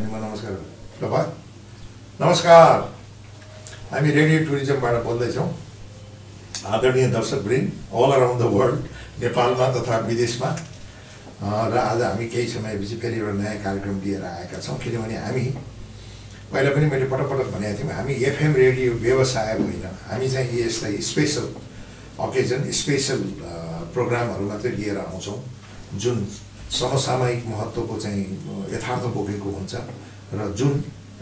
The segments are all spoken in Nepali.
भने नमस्कार। ल नमस्कार। हामी रेडियो टुरिज्मबाट बोल्दैछौँ। आदरणीय दर्शकवृन्द अल अराउन्ड द वर्ल्ड नेपालमा तथा विदेशमा। र आज हामी केही समयपछि फेरि एउटा नयाँ कार्यक्रम लिएर आएका छौँ किनभने हामी पहिला पनि मैले पटक पटक भनेको थियौँ हामी एफएम रेडियो व्यवसाय होइन। हामी चाहिँ यसलाई स्पेसल अकेजन स्पेसल प्रोग्रामहरू मात्रै लिएर आउँछौँ। जुन समसामयिक महत्त्वको चाहिँ यथार्थ बोकेको हुन्छ। र जुन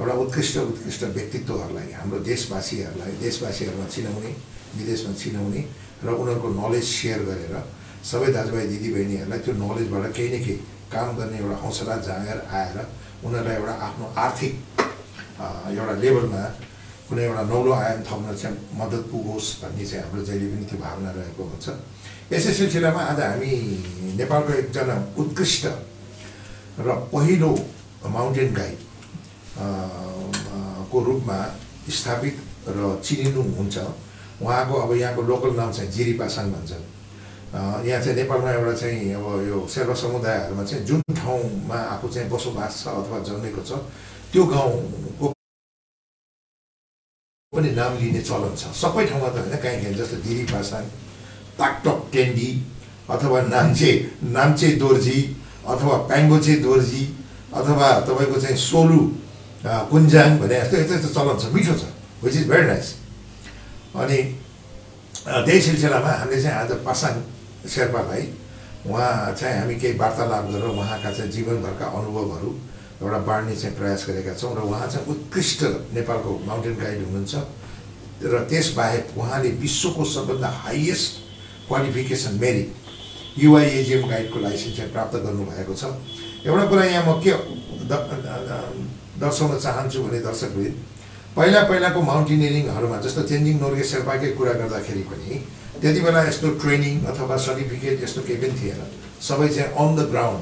एउटा उत्कृष्ट उत्कृष्ट व्यक्तित्वहरूलाई हाम्रो देशवासीहरूलाई देशवासीहरूमा चिनाउने विदेशमा चिनाउने र उनीहरूको नलेज सेयर गरेर सबै दाजुभाइ दिदीबहिनीहरूलाई त्यो नलेजबाट केही न केही काम गर्ने एउटा हौसला जाँगर आएर उनीहरूलाई एउटा आफ्नो आर्थिक एउटा लेभलमा कुनै एउटा नौलो आयाम थप्न चाहिँ मद्दत पुगोस् भन्ने चाहिँ हाम्रो जहिले पनि त्यो भावना रहेको हुन्छ। यसै सिलसिलामा आज हामी नेपालको एकजना उत्कृष्ट र पहिलो माउन्टेन गाइड को रूपमा स्थापित र चिनिनुहुन्छ उहाँको अब यहाँको लोकल नाम चाहिँ जिरी पासाङ भन्छ अ, यहाँ चाहिँ नेपालमा एउटा चाहिँ अब यो शेर्पा समुदायहरूमा चाहिँ जुन ठाउँमा आफू चाहिँ बसोबास छ अथवा जन्मेको छ त्यो गाउँको पनि नाम लिने चलन छ। सबै ठाउँमा त होइन काहीँ काहीँ जस्तो दिरी पासाङ ताकटक टेन्डी अथवा नाम्चे नाम्चे दोर्जी अथवा प्याङ्गोचे दोर्जी अथवा तपाईँको चाहिँ सोलु कुन्जाङ भने जस्तो यस्तो यस्तो चलन छ मिठो छ विच इज भेरी नाइस अनि त्यही सिलसिलामा हामीले चाहिँ आज पासाङ शेर्पालाई उहाँ चाहिँ हामी केही वार्तालाप गरेर उहाँका चाहिँ जीवनभरका अनुभवहरू एउटा बाँड्ने चाहिँ प्रयास गरेका छौँ र उहाँ चाहिँ उत्कृष्ट नेपालको माउन्टेन गाइड हुनुहुन्छ र त्यसबाहेक उहाँले विश्वको सबभन्दा हाइएस्ट क्वालिफिकेसन मेरिट युआइएजिएम गाइडको लाइसेन्स चाहिँ प्राप्त गर्नुभएको छ। एउटा कुरा यहाँ म के दर्शाउन चाहन्छु भने दर्शकहरू पहिला पहिलाको माउन्टेनियरिङहरूमा जस्तो तेन्जिङ नोर्गे शेर्पाकै कुरा गर्दाखेरि पनि त्यति बेला यस्तो ट्रेनिङ अथवा सर्टिफिकेट यस्तो केही पनि थिएन। सबै चाहिँ अन द ग्राउन्ड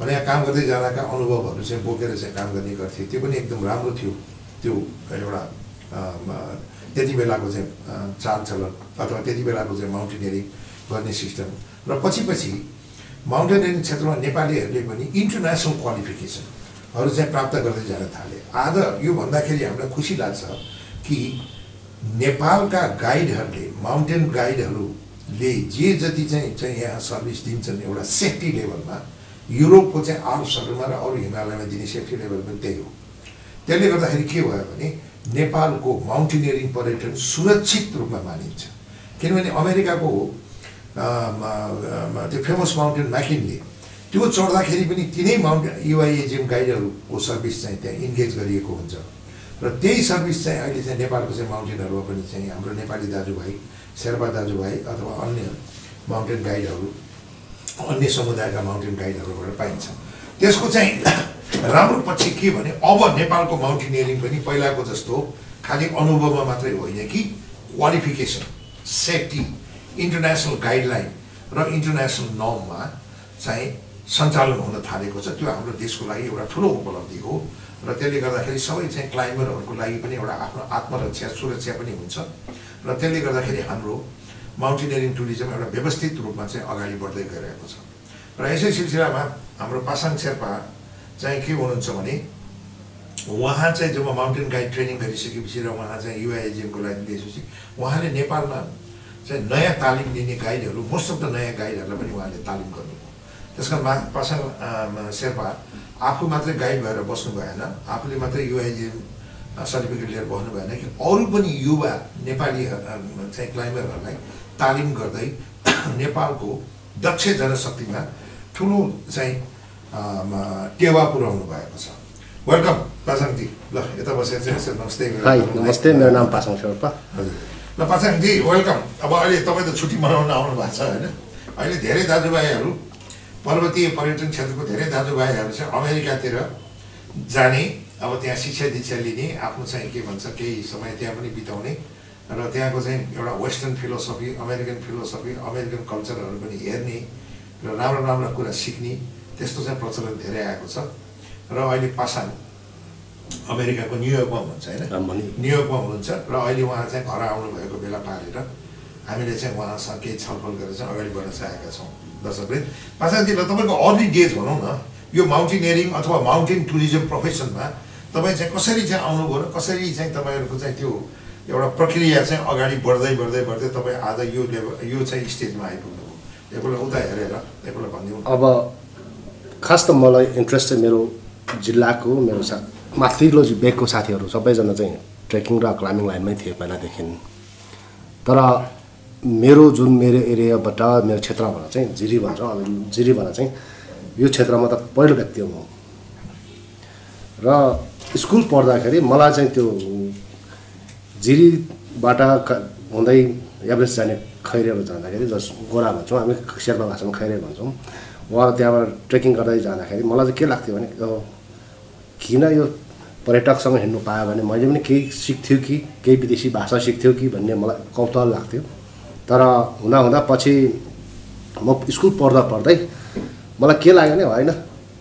भने काम गर्दै जाँदाका अनुभवहरू चाहिँ बोकेर चाहिँ काम गर्ने गर्थे त्यो पनि एकदम राम्रो थियो त्यो एउटा त्यति बेलाको चाहिँ चालचलन अथवा त्यति बेलाको चाहिँ माउन्टेनियरिङ गर्ने सिस्टम र पछि पछि माउन्टेनियरिङ क्षेत्रमा नेपालीहरूले पनि इन्टरनेसनल क्वालिफिकेसनहरू चाहिँ प्राप्त गर्दै जान थाले। आज यो भन्दाखेरि हामीलाई खुसी लाग्छ कि नेपालका गाइडहरूले माउन्टेन गाइडहरूले जे जति चाहिँ चाहिँ यहाँ सर्भिस दिन्छन् एउटा सेफ्टी लेभलमा युरोपको चाहिँ आल्प्सहरूमा र अरू हिमालयमा दिने सेफ्टी लेभल पनि त्यही हो। त्यसले गर्दाखेरि के भयो भने नेपालको माउन्टेनियरिङ पर्यटन सुरक्षित रूपमा मानिन्छ। किनभने अमेरिकाको अम, अम, त्यो फेमस माउन्टेन म्याकिनले त्यो चढ्दाखेरि पनि तिनै माउन्टेन युआइएजिएम गाइडहरूको सर्भिस चाहिँ त्यहाँ इन्गेज गरिएको हुन्छ। र त्यही सर्भिस चाहिँ अहिले चाहिँ नेपालको चाहिँ माउन्टेनहरूमा पनि चाहिँ हाम्रो नेपाली दाजुभाइ शेर्पा दाजुभाइ अथवा अन्य माउन्टेन गाइडहरू अन्य समुदायका माउन्टेन गाइडहरूबाट पाइन्छ। त्यसको चाहिँ राम्रो पक्ष के भने अब नेपालको माउन्टेनियरिङ पनि पहिलाको जस्तो खालि अनुभवमा मात्रै होइन कि क्वालिफिकेसन सेफ्टी इन्टरनेसनल गाइडलाइन र इन्टरनेसनल नर्ममा चाहिँ सञ्चालन हुन थालेको छ। त्यो हाम्रो देशको लागि एउटा ठुलो उपलब्धि हो र त्यसले गर्दाखेरि सबै चाहिँ क्लाइम्बरहरूको लागि पनि एउटा आफ्नो आत्मरक्षा सुरक्षा पनि हुन्छ र त्यसले गर्दाखेरि हाम्रो माउन्टेनियरिङ टुरिज्म एउटा व्यवस्थित रूपमा चाहिँ अगाडि बढ्दै गइरहेको छ। र यसै सिलसिलामा हाम्रो पासाङ शेर्पा चाहिँ के हुनुहुन्छ भने उहाँ चाहिँ जब माउन्टेन गाइड ट्रेनिङ गरिसकेपछि र उहाँ चाहिँ युआइएजिएमको लागि दिएपछि उहाँले नेपालमा चाहिँ नयाँ तालिम लिने गाइडहरू मोस्ट अफ द नयाँ गाइडहरूलाई पनि उहाँले तालिम गर्नुभयो। त्यस कारण मा पासाङ शेर्पा आफू मात्रै गाइड भएर बस्नु भएन आफूले मात्रै युआइजिएम सर्टिफिकेट लिएर बस्नु भएन कि अरू पनि युवा नेपाली चाहिँ क्लाइम्बरहरूलाई तालिम गर्दै नेपालको दक्ष जनशक्तिमा ठुलो चाहिँ टेवा पुर्याउनु भएको छ। वेलकम पासाङजी ल यता बसेर चाहिँ नमस्ते। नमस्ते। मेरो नाम पासाङ शेर्पा। हजुर। ल पासाङजी वेलकम अब अहिले तपाईँ त छुट्टी मनाउन आउनु भएको छ होइन? अहिले धेरै दाजुभाइहरू पर्वतीय पर्यटन क्षेत्रको धेरै दाजुभाइहरू चाहिँ अमेरिकातिर जाने अब त्यहाँ शिक्षा दीक्षा लिने आफ्नो चाहिँ के भन्छ केही समय त्यहाँ पनि बिताउने र त्यहाँको चाहिँ एउटा western philosophy American philosophy American कल्चरहरू पनि हेर्ने र राम्रो राम्रो कुरा सिक्ने त्यस्तो चाहिँ प्रचलन धेरै आएको छ। र अहिले पासाङ अमेरिकाको न्युयोर्कमा हुनुहुन्छ होइन? न्युयोर्कमा हुनुहुन्छ र अहिले उहाँ चाहिँ घर आउनुभएको बेला पारेर हामीले चाहिँ उहाँसँग केही छलफल गरेर चाहिँ अगाडि बढ्न चाहेका छौँ। दर्शकले पासाङजी ल तपाईँको अर्ली डेज भनौँ न यो माउन्टेनियरिङ अथवा माउन्टेन टुरिज्म प्रोफेसनमा तपाईँ चाहिँ कसरी चाहिँ आउनुभयो र कसरी चाहिँ तपाईँहरूको चाहिँ त्यो एउटा प्रक्रिया चाहिँ अगाडि बढ्दै बढ्दै बढ्दै तपाईँ आज यो लेभल यो चाहिँ स्टेजमा आइपुग्नुभयो? एकपल्ट उता हेरेर एकपल्ट भनिदिनु अब खास त मलाई इन्ट्रेस्ट चाहिँ मेरो जिल्लाको मेरो सा माथिल्लो बेगको साथीहरू सबैजना चाहिँ ट्रेकिङ र क्लाइम्बिङ लाइनमै थिए पहिलादेखि। तर मेरो जुन मेरो एरियाबाट मेरो क्षेत्रबाट चाहिँ जिरी भन्छ अब जिरीबाट चाहिँ यो क्षेत्रमा त पहिलो व्यक्ति हो म। र स्कुल पढ्दाखेरि मलाई चाहिँ त्यो जिरीबाट हुँदै एभरेस्ट जाने खैरेहरू जाँदाखेरि जस गोरा भन्छौँ हामी शेर्पा भाषामा खैरे भन्छौँ। उहाँ त्यहाँबाट ट्रेकिङ गर्दै जाँदाखेरि मलाई चाहिँ के लाग्थ्यो भने किन यो पर्यटकसँग हिँड्नु पायो भने मैले पनि केही सिक्थ्यो कि केही विदेशी भाषा सिक्थ्यो कि भन्ने मलाई कौतूहल लाग्थ्यो। तर हुँदा हुँदा पछि म स्कुल पढ्दा पढ्दै मलाई के लाग्यो भने होइन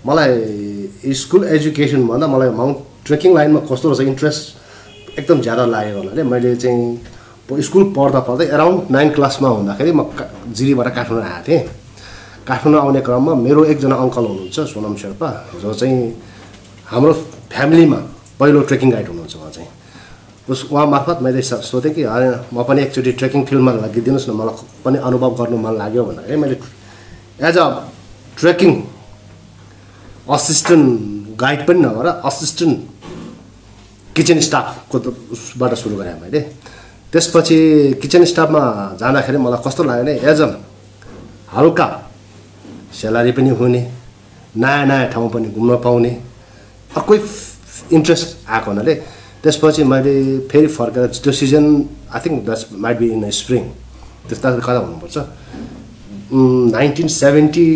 मलाई स्कुल एजुकेसनभन्दा मलाई माउन्ट ट्रेकिङ लाइनमा कस्तो रहेछ इन्ट्रेस्ट एकदम ज्यादा लागेको हुनाले मैले चाहिँ स्कुल पढ्दा पढ्दै एराउन्ड नाइन क्लासमा हुँदाखेरि म जिरीबाट काठमाडौँ आएको थिएँ। काठमाडौँ आउने क्रममा मेरो एकजना अङ्कल हुनुहुन्छ सोनम शेर्पा। जो चाहिँ हाम्रो फ्यामिलीमा पहिलो ट्रेकिङ गाइड हुनुहुन्छ उहाँ चाहिँ। उस उहाँ मार्फत मैले सोधेँ कि म पनि एकचोटि ट्रेकिङ फिल्डमा लागिदिनुहोस् न मलाई पनि अनुभव गर्नु मन लाग्यो भन्दाखेरि मैले as a trekking assistant guide पनि नभएर असिस्टेन्ट किचन स्टाफको उसबाट सुरु गरेँ मैले। त्यसपछि किचन स्टाफमा जाँदाखेरि मलाई कस्तो लाग्यो भने एज अ हल्का स्यालेरी पनि हुने नयाँ नयाँ ठाउँ पनि घुम्न पाउने अर्कै इन्ट्रेस्ट आएको हुनाले त्यसपछि मैले फेरि फर्केर त्यो season I think that's might be in spring त्यस्ता कता हुनुपर्छ? Nineteen seventy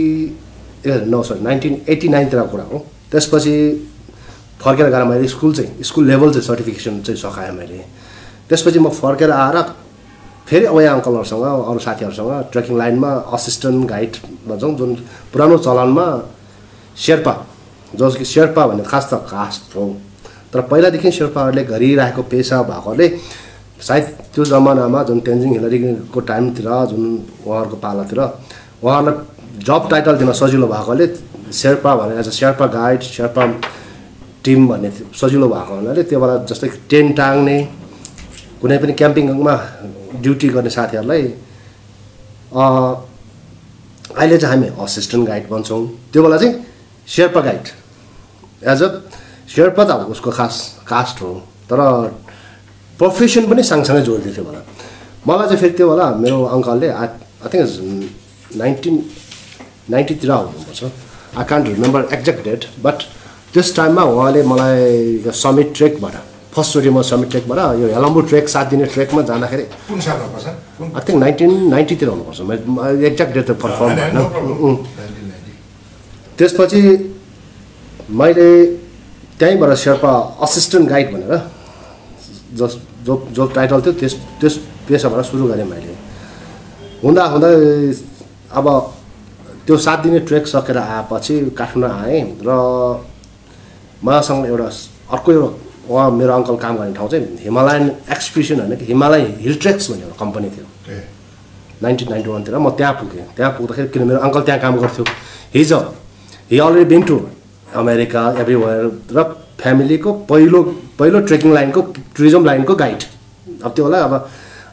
uh no sorry nineteen eighty नाइनतिरको कुरा हो। त्यसपछि फर्केर गएर मैले स्कुल चाहिँ स्कुल लेभल चाहिँ सर्टिफिकेसन चाहिँ सकाएँ मैले। त्यसपछि म फर्केर आएर फेरि अब यहाँ अङ्कलहरूसँग अरू साथीहरूसँग ट्रेकिङ लाइनमा असिस्टेन्ट गाइड भन्छौँ जुन पुरानो चलनमा शेर्पा जस कि शेर्पा भन्ने खास त कास्ट हो तर पहिलादेखि शेर्पाहरूले गरिरहेको पेसा भएकोले सायद त्यो जमानामा जुन तेन्जिङ हिलरीको टाइमतिर जुन उहाँहरूको पालातिर उहाँहरूलाई जब टाइटल दिन सजिलो भएकोले शेर्पा भनेर as a Sherpa guide Sherpa team भन्ने सजिलो भएको हुनाले त्यो बेला जस्तै टेन्ट टाङ्ने कुनै पनि क्याम्पिङमा ड्युटी गर्ने साथीहरूलाई अहिले चाहिँ हामी असिस्टेन्ट गाइड भन्छौँ त्यो बेला चाहिँ Sherpa guide. As a Sherpa त अब उसको खास कास्ट हो। तर प्रोफेसन पनि सँगसँगै जोडिदियो थियो बेला। मलाई चाहिँ फेरि त्यो बेला मेरो अङ्कलले आई आई थिङ्क नाइन्टिन नाइन्टीतिर हुनुपर्छ। I can't remember exact date but त्यस टाइममा उहाँले मलाई यो समिट ट्रेकबाट फर्स्टचोटि म समिट ट्रेकबाट यो हेलम्बु ट्रेक सात दिने ट्रेकमा जाँदाखेरि कुन सालमा पर्छ? आई थिङ्क नाइन्टिन नाइन्टीतिर हुनुपर्छ। मैले एक्ज्याक्ट डेट त फर्फर्म भएन. त्यसपछि मैले त्यहीँबाट शेर्पा असिस्टेन्ट गाइड भनेर जस जो जो टाइटल थियो त्यस त्यस पेसाबाट सुरु गरेँ मैले। हुँदा हुँदै अब त्यो सात दिने ट्रेक सकेर आएपछि काठमाडौँ आएँ र मसँग एउटा अर्को एउटा उहाँ मेरो अङ्कल काम गर्ने ठाउँ चाहिँ हिमालयन एक्सपिडिसन होइन कि हिमालय हिल ट्रेक्स भन्ने एउटा कम्पनी थियो नाइन्टिन नाइन्टी वानतिर म त्यहाँ पुगेँ त्यहाँ पुग्दाखेरि किन मेरो अङ्कल त्यहाँ काम गर्थ्यो हिजो he already been to America everywhere र फ्यामिलीको पहिलो पहिलो ट्रेकिङ लाइनको टुरिज्म लाइनको गाइड अब त्यो होला अब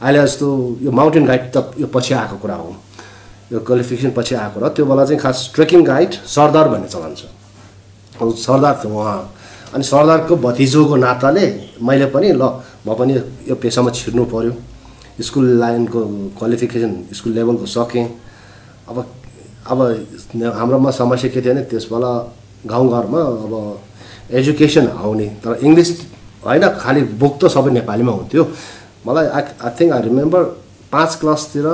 अहिले जस्तो यो माउन्टेन गाइड त यो पछि आएको कुरा हो यो क्वालिफिकेसन पछि आएको र त्यो बेला चाहिँ खास ट्रेकिङ गाइड सरदार भन्ने चलन छ सरदार थियो उहाँ अनि सरदारको भतिजोको नाताले मैले पनि ल म पनि यो पेसामा छिर्नु पऱ्यो स्कुल लाइनको क्वालिफिकेसन स्कुल लेभलको सकेँ। अब अब हाम्रोमा समस्या के थियो भने त्यस बेला गाउँघरमा अब एजुकेसन आउने तर इङ्ग्लिस होइन खालि बुक त सबै नेपालीमा हुन्थ्यो। मलाई I I think I remember पाँच क्लासतिर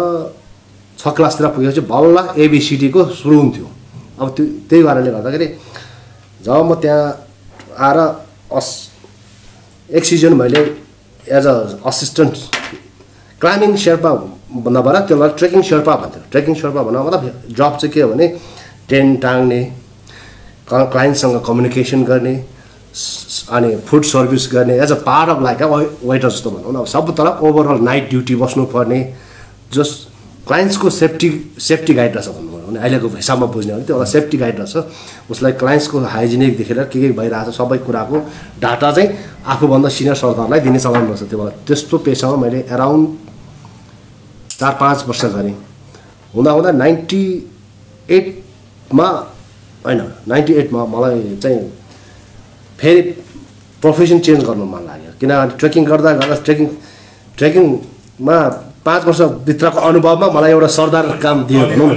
छ क्लासतिर पुगेपछि बल्ल एबिसिडीको सुरु हुन्थ्यो। अब त्यो त्यही कारणले गर्दाखेरि जब म त्यहाँ आएर अस एक सिजन मैले as a assistant climbing Sherpa नभएर त्यसलाई ट्रेकिङ शेर्पा भन्थ्यो। ट्रेकिङ शेर्पा भन्दा मतलब जब चाहिँ के हो भने टेन्ट टाङ्ने क्लाइन्टसँग कम्युनिकेसन गर्ने अनि फुड सर्भिस गर्ने as a part of like waiter जस्तो भनौँ न अब सब तरफ ओभरअल नाइट ड्युटी बस्नुपर्ने जस क्लाइन्ट्सको सेफ्टी सेफ्टी गाइड रहेछ भन्नु। भने अहिलेको हिसाबमा बुझ्ने हो भने त्यो एउटा सेफ्टी गाइड रहेछ उसलाई क्लाइन्ट्सको हाइजेनिकदेखि लिएर के के भइरहेको छ सबै कुराको डाटा चाहिँ आफूभन्दा सिनियर सरकारलाई दिने चलन रहेछ। त्यो बेला त्यस्तो पेसामा मैले एराउन्ड चार पाँच वर्ष गरेँ। हुँदा हुँदा नाइन्टी एटमा होइन नाइन्टी एटमा मलाई चाहिँ फेरि प्रोफेसन चेन्ज गर्नु मन लाग्यो। किनभने ट्रेकिङ गर्दा गर्दा ट्रेकिङ ट्रेकिङमा पाँच वर्षभित्रको अनुभवमा मलाई एउटा सरदार काम दियो भनौँ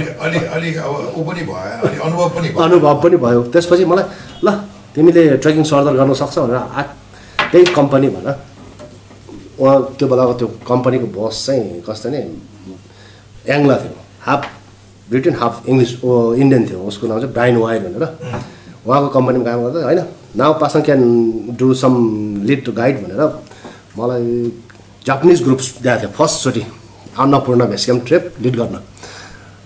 अनुभव पनि भयो। अनुभव पनि भयो। त्यसपछि मलाई ल तिमीले ट्रेकिङ सरदर गर्न सक्छौ भनेर आ त्यही कम्पनी भन। उहाँ त्यो बेलाको त्यो कम्पनीको बस चाहिँ कस्तो नि एङ्ला थियो। Half Britain half English Indian थियो। उसको नाम चाहिँ ब्राइन वायर भनेर। उहाँको कम्पनीमा काम गर्दा होइन now Pasang can do some lead guide भनेर मलाई जापानिज ग्रुप्स दिएको थियो फर्स्टचोटि। Annapurna base camp trip lead गर्न।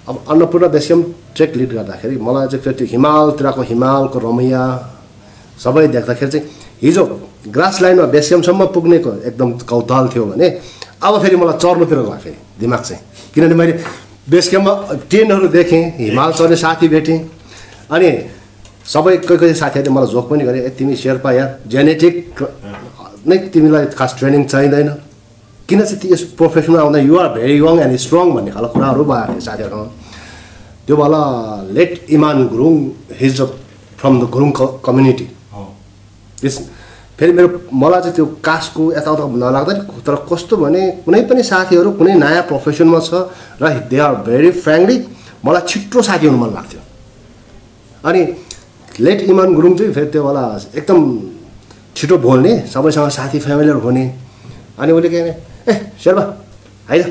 अब Annapurna base camp trek lead गर्दाखेरि मलाई चाहिँ त्यो हिमालतिरको हिमालको रमैया सबै देख्दाखेरि चाहिँ हिजो ग्रास लाइनमा बेस क्याम्पसम्म पुग्नेको एकदम कौतल थियो भने अब फेरि मलाई चढ्नुतिर गयो फेरि दिमाग चाहिँ। किनभने मैले बेस क्याम्पमा ट्रेनहरू देखेँ हिमाल चढ्ने साथी भेटेँ। अनि सबै कोही कोही साथीहरूले मलाई जोक पनि गरे तिमी शेर्पा या जेनेटिक नै तिमीलाई खास ट्रेनिङ चाहिँदैन। किन चाहिँ ती यस प्रोफेसनमा आउँदा you're very young and strong भन्ने खालको कुराहरू भएको थियो साथीहरूसँग त्यो बेला let Iman Gurung he's from the Gurung community. त्यस फेरि मेरो मलाई चाहिँ त्यो कास्टको यताउता नलाग्दा नि तर कस्तो भने कुनै पनि साथीहरू कुनै नयाँ प्रोफेसनमा छ र दे आर भेरी फ्रेङ्कली मलाई छिट्टो साथी हुनु मन लाग्थ्यो अनि लेट इमान गुरुङ चाहिँ फेरि त्यो बेला एकदम छिटो बोल्ने सबैसँग साथी फ्यामिलीहरू हुने अनि उसले के ए शेर्पा आइज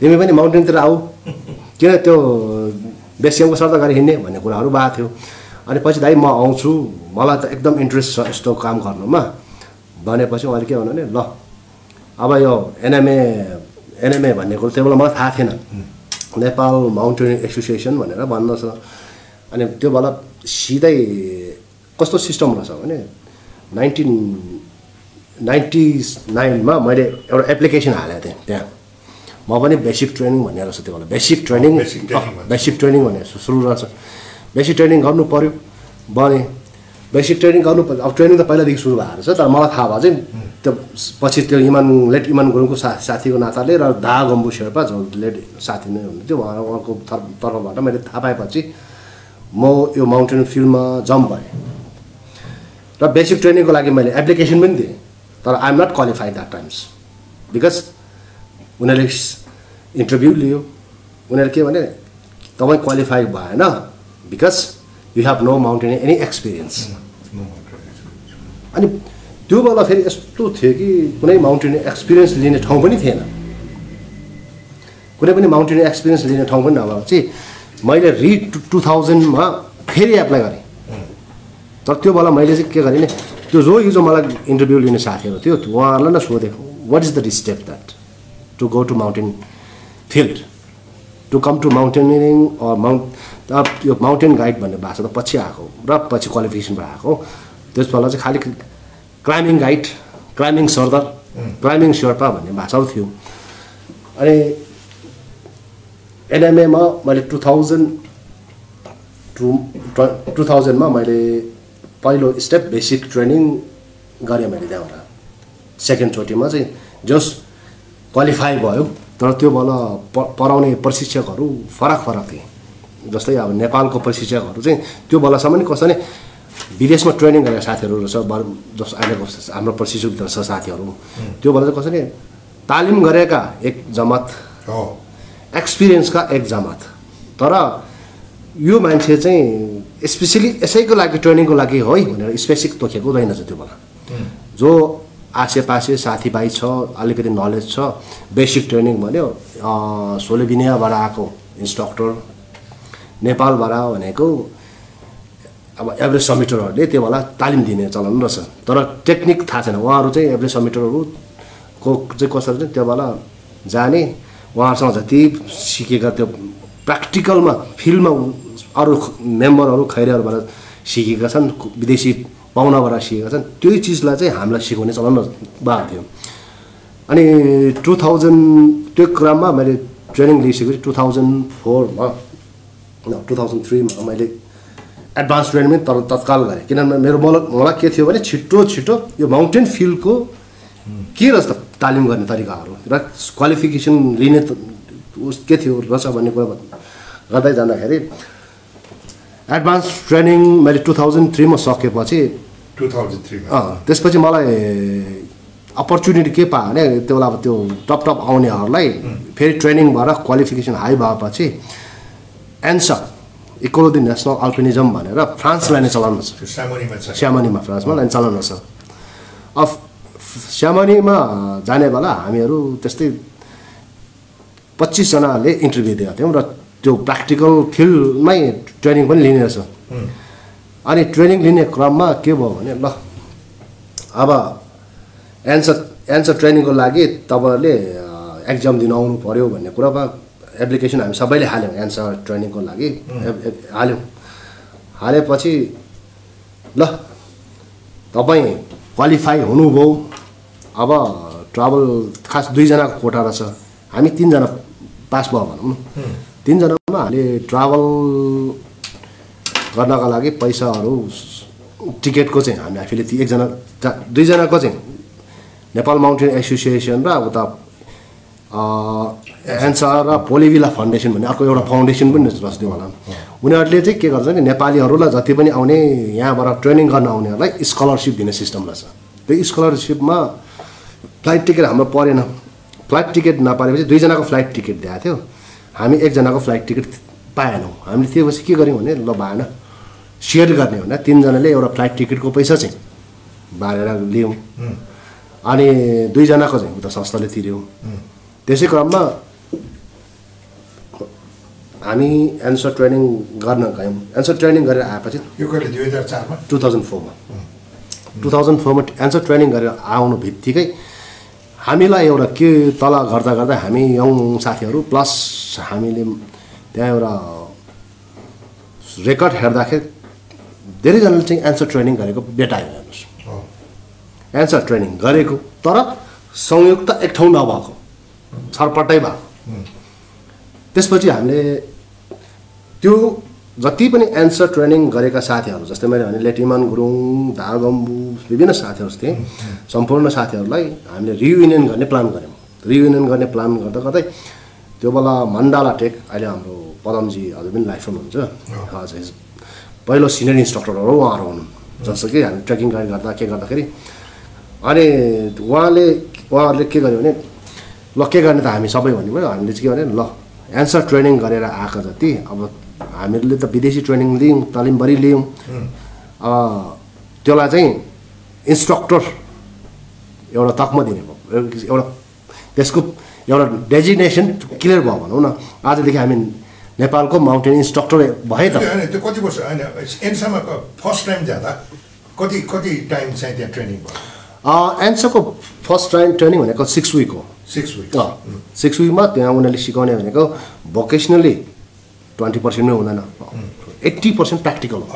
तिमी पनि माउन्टेनतिर आऊ किन त्यो बेसियमको सर्त गरी हिँड्ने भन्ने कुराहरू भएको थियो अनि पछि दाइ म आउँछु मलाई त एकदम इन्ट्रेस्ट छ यस्तो काम गर्नुमा भनेपछि उहाँले के भन्नु भने ल अब यो एनएमए एनएमए भन्ने कुरो त्यो बेला मलाई थाहा थिएन नेपाल माउन्टेनिङ एसोसिएसन भनेर भन्दछ अनि त्यो बेला सिधै कस्तो सिस्टम रहेछ भने नाइन्टिन नाइन्टी नाइनमा मैले एउटा एप्लिकेसन हालेको थिएँ त्यहाँ। म पनि बेसिक ट्रेनिङ भन्ने रहेछ त्यो बेला बेसिक ट्रेनिङ। बेसिक ट्रेनिङ भन्ने। सुरु रहेछ। बेसिक ट्रेनिङ गर्नु पऱ्यो भने बेसिक ट्रेनिङ गर्नु पर्यो अब ट्रेनिङ त पहिलादेखि सुरु भएको रहेछ तर मलाई थाहा भयो चाहिँ त्यो पछि त्यो इमान लेट इमान गुरुङको सा साथीको नाताले र दा गम्बु शेर्पा जो लेट साथी नै हुनुहुन्थ्यो उहाँ उहाँको तर्फ तर्फबाट मैले थाहा पाएपछि म यो माउन्टेन फिल्डमा जम्प भएँ। र बेसिक ट्रेनिङको लागि मैले एप्लिकेसन पनि दिएँ। तर I'm not qualified that times because उनीहरूले इन्टरभ्यू लियो। उनीहरू के भने तपाईँ क्वालिफाई भएन। Because you have no mountain any experience अनि त्यो बेला फेरि यस्तो थियो कि कुनै माउन्टेन एक्सपिरियन्स लिने ठाउँ पनि थिएन। कुनै पनि माउन्टेन एक्सपिरियन्स लिने ठाउँ पनि नभएर चाहिँ मैले रि टु टु थाउजन्डमा फेरि एप्लाई गरेँ। तर त्यो बेला मैले चाहिँ के गरेँ नि त्यो जो हिजो मलाई इन्टरभ्यू लिने साथीहरू थियो उहाँहरूलाई नै सोधेँ what is the step that to go to mountain field to come to mountaineering or mount अब यो माउन्टेन गाइड भन्ने भाषा त पछि आएको र पछि क्वालिफिकेसनबाट आएको त्यस बेला चाहिँ खालि क्लाइम्बिङ गाइड क्लाइम्बिङ सरदार क्लाइम्बिङ शेर्पा भन्ने भाषाहरू थियो अनि एनएमएमा मैले टु थाउजन्ड टु टु थाउजन्डमा मैले पहिलो स्टेप बेसिक ट्रेनिङ गरेँ मैले त्यहाँबाट। सेकेन्डचोटिमा चाहिँ जस क्वालिफाई भयो तर त्यो बेला प पढाउने प्रशिक्षकहरू फरक फरक थिए। जस्तै अब नेपालको प्रशिक्षकहरू चाहिँ त्यो बेलासम्म नि विदेशमा ट्रेनिङ गरेका साथीहरू रहेछ जस अहिलेको हाम्रो प्रशिक्षक छ साथीहरू। त्यो बेला चाहिँ कसरी नि तालिम गरेका एक जमात हो। एक्सपिरियन्सका एक जमात। तर यो मान्छे चाहिँ स्पेसली यसैको लागि ट्रेनिङको लागि है भनेर स्पेसिक तोकेको रहेनछ त्यो बेला जो आसेपासे साथीभाइ छ अलिकति नलेज छ बेसिक ट्रेनिङ भन्यो सोलेबिनियाबाट आएको इन्स्ट्रक्टर नेपालबाट भनेको अब एभरेज समिटरहरूले त्यो बेला तालिम दिने चलन रहेछ। तर टेक्निक थाहा छैन। उहाँहरू चाहिँ एभरेज समिटरहरूको चाहिँ कसरी चाहिँ त्यो बेला जाने उहाँहरूसँग जति सिकेका त्यो प्र्याक्टिकलमा फिल्डमा अरू मेम्बरहरू खैरेहरूबाट सिकेका छन् विदेशी पाहुनाबाट सिकेका छन् त्यही चिजलाई चाहिँ हामीलाई सिकाउने चलन भएको थियो अनि टु थाउजन्ड त्यो क्रममा मैले ट्रेनिङ लिइसकेपछि टु थाउजन्ड फोरमा टु थाउजन्ड थ्रीमा मैले एडभान्स ट्रेनिङ पनि तर तत्काल गरेँ किनभने मेरो मलाई मलाई के थियो भने छिटो छिटो यो माउन्टेन फिल्डको के रहेछ तालिम गर्ने तरिकाहरू र क्वालिफिकेसन लिने के थियो रहेछ भन्ने कुरा गर्दै जाँदाखेरि एडभान्स ट्रेनिङ मैले टु थाउजन्ड थ्रीमा सकेपछि टु थाउजन्ड थ्रीमा त्यसपछि मलाई अपर्च्युनिटी के पायो भने त्यो बेला अब त्यो टप टप आउनेहरूलाई फेरि ट्रेनिङ भएर क्वालिफिकेसन हाई भएपछि एन्सा इकोलोदी नेसनल अल्पिनिजम भनेर फ्रान्सलाई नै चलाउनु छ। स्यामनीमा फ्रान्समा लाइन चलाउनु छ अब स्यामनीमा जाने बेला हामीहरू त्यस्तै पच्चिसजनाले इन्टरभ्यू दिएका थियौँ र त्यो प्र्याक्टिकल फिल्डमै ट्रेनिङ पनि लिने रहेछ। अनि ट्रेनिङ लिने क्रममा के भयो भने ल अब एन्सर एन्सर ट्रेनिङको लागि तपाईँहरूले एक्जाम दिन आउनु पऱ्यो भन्ने कुरामा एप्लिकेसन हामी सबैले हाल्यौँ एन्सर ट्रेनिङको लागि। हाल्यौँ। हालेपछि ल तपाईँ क्वालिफाई हुनुभयो। अब ट्राभल खास दुईजनाको कोटा रहेछ। हामी तिनजना पास भयो भनौँ न। तिनजनामा हामीले ट्राभल गर्नका लागि पैसाहरू टिकटको चाहिँ हामी आफैले ती एकजना दुईजनाको चाहिँ नेपाल माउन्टेन एसोसिएसन र उता एन्सर र पोलिभिला फाउन्डेसन भन्ने अर्को एउटा फाउन्डेसन पनि त्यो होला। उनीहरूले चाहिँ के गर्छ कि नेपालीहरूलाई जति पनि आउने यहाँबाट ट्रेनिङ गर्न आउनेहरूलाई स्कलरसिप दिने सिस्टम रहेछ। त्यो स्कलरसिपमा फ्लाइट टिकट हाम्रो परेन। फ्लाइट टिकट नपारेपछि दुईजनाको फ्लाइट टिकट दिएको थियो। हामी एकजनाको फ्लाइट टिकट पाएनौँ। हामीले त्यो पछि के गऱ्यौँ भने ल भएन सेयर गर्ने भने तिनजनाले एउटा फ्लाइट टिकटको पैसा चाहिँ बारेर लियौँ। अनि दुईजनाको चाहिँ उता संस्थाले तिर्यौँ। त्यसै क्रममा हामी एन्सर ट्रेनिङ गर्न गयौँ। एन्सर ट्रेनिङ गरेर आएपछि यो कहिले दुई हजार चारमा? टु थाउजन्ड फोरमा टु थाउजन्ड फोरमा एन्सर ट्रेनिङ गरेर आउनु बित्तिकै हामीलाई एउटा के तल गर्दा गर्दा हामी यङ साथीहरू प्लस हामीले त्यहाँ एउटा रेकर्ड हेर्दाखेरि धेरैजनाले चाहिँ एन्सर ट्रेनिङ गरेको भेटायो हेर्नुहोस्। एन्सर ट्रेनिङ गरेको तर संयुक्त एक ठाउँ नभएको छरपट्टै भएको। त्यसपछि हामीले त्यो जति पनि एन्सर ट्रेनिङ गरेका साथीहरू जस्तै मैले भने लेटिमान गुरुङ धागम्बु विभिन्न साथीहरू थिएँ सम्पूर्ण साथीहरूलाई हामीले रियुनियन गर्ने प्लान गऱ्यौँ। रियुनियन गर्ने प्लान गर्दा गर्दै त्यो बेला मण्डाला टेक अहिले हाम्रो पदमजी हजुर पनि लाइफ हुनुहुन्छ। हजुर पहिलो सिनियर इन्स्ट्रक्टरहरू उहाँहरू हुनु। जस्तो कि हामी ट्रेकिङ गाइड गर्दा के गर्दाखेरि अनि उहाँले उहाँहरूले के गर्यो भने ल के गर्ने त हामी सबै भन्ने भयो हामीले चाहिँ के भने ल एन्सर ट्रेनिङ गरेर आएको जति अब हामीहरूले त विदेशी ट्रेनिङ लियौँ तालिमभरि लियौँ। त्यसलाई चाहिँ इन्स्ट्रक्टर एउटा तकमा दिने भयो। एउटा त्यसको एउटा डेजिग्नेसन क्लियर भयो भनौँ न। आजदेखि हामी नेपालको माउन्टेन इन्स्ट्रक्टर भए त। त्यो कति वर्ष होइन एनसामा फर्स्ट टाइम जाँदा कति कति टाइम चाहिँ त्यहाँ ट्रेनिङ भयो? एन्सरको फर्स्ट टाइम ट्रेनिङ भनेको सिक्स विक हो। सिक्स विक सिक्स विकमा त्यहाँ उनीहरूले सिकाउने भनेको भोकेसनली ट्वेन्टी पर्सेन्टमै हुँदैन। एट्टी पर्सेन्ट प्र्याक्टिकल हो।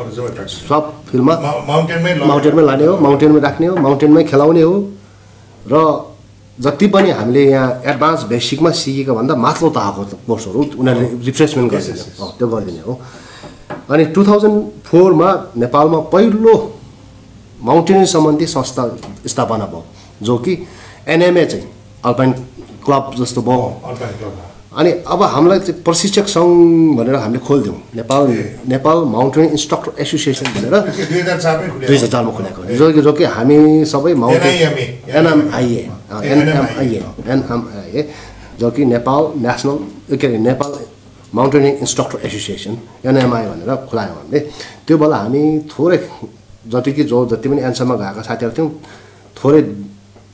सब फिल्डमा माउन्टेनमै। माउन्टेनमै लाने हो। माउन्टेनमै राख्ने हो माउन्टेनमै खेलाउने हो। र जति पनि हामीले यहाँ एडभान्स बेसिकमा सिकेको भन्दा माथिल्लो तहको कोर्सहरू उनीहरूले रिफ्रेसमेन्ट गरिदिने yes, yes. हो त्यो गरिदिने हो। अनि टु थाउजन्ड फोरमा नेपालमा पहिलो माउन्टेनिङ सम्बन्धी संस्था स्थापना भयो जो कि एनएमए चाहिँ अल्पाइन क्लब जस्तो भयो। अनि अब हामीलाई चाहिँ प्रशिक्षक सङ्घ भनेर हामीले खोलिदिउँ। Nepal Nepal mountain instructor association भनेर दुई हजार चारमै खोलेको। जो कि जो कि हामी सबै माउन्टेन एनएमआइए। एनएमआइए। एनएमआइए। जो कि नेपाल नेसनल के अरे Nepal mountaineering instructor association NMI भनेर खुलायौँ हामीले। त्यो बेला हामी थोरै जति कि जो जति पनि एन्सरमा गएका साथीहरू थियौँ थोरै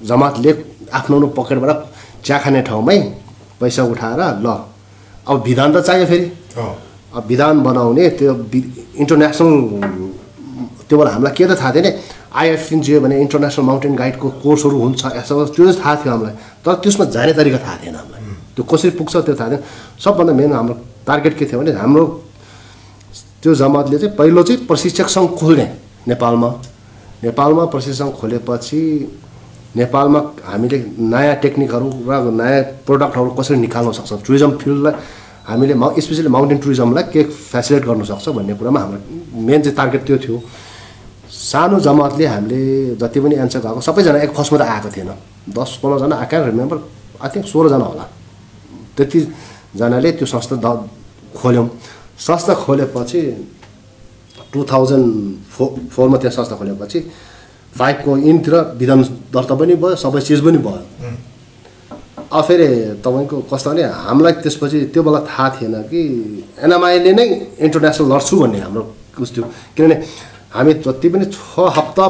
जमातले आफ्नो आफ्नो पकेटबाट चिया खाने ठाउँमै पैसा उठाएर ल अब विधान त चाहियो फेरि। अब विधान बनाउने त्यो इन्टरनेसनल त्यो बेला हामीलाई के त थाहा थिएन। आइएफएनजिओ भने इन्टरनेसनल माउन्टेन गाइडको कोर्सहरू हुन्छ यसो त्यो चाहिँ थाहा थियो हामीलाई। तर त्यसमा जाने तरिका थाहा थिएन हामीलाई। त्यो कसरी पुग्छ त्यो थाहा थिएन। सबभन्दा मेन हाम्रो टार्गेट के थियो भने हाम्रो त्यो जमातले चाहिँ पहिलो चाहिँ प्रशिक्षक सङ्घ खोल्ने नेपालमा। नेपालमा प्रशिक्षक सङ्घ खोलेपछि नेपालमा हामीले नयाँ टेक्निकहरू र नयाँ प्रडक्टहरू कसरी निकाल्न सक्छौँ? टुरिज्म फिल्डलाई हामीले माउ स्पेसली माउन्टेन टुरिज्मलाई के फेसिलिट गर्नु सक्छ भन्ने कुरामा हाम्रो मेन चाहिँ टार्गेट त्यो थियो। सानो जमातले हामीले जति पनि एन्सर गएको सबैजना एक फर्स्टमा त आएको थिएन। दस पन्ध्रजना क्यान रिमेम्बर आई थिङ्क सोह्रजना होला। त्यतिजनाले त्यो संस्था द खोल्यौँ। संस्था खोलेपछि टु थाउजन्ड फो फोरमा त्यहाँ संस्था खोलेपछि फाइभको इनतिर विधान दर्ता पनि भयो सबै चिज पनि भयो। अब फेरि तपाईँको कस्तो भने हामीलाई त्यसपछि त्यो बेला थाहा थिएन कि एनएमआईले नै इन्टरनेसनल लड्छु भन्ने हाम्रो उस थियो। किनभने हामी जति पनि छ हप्ता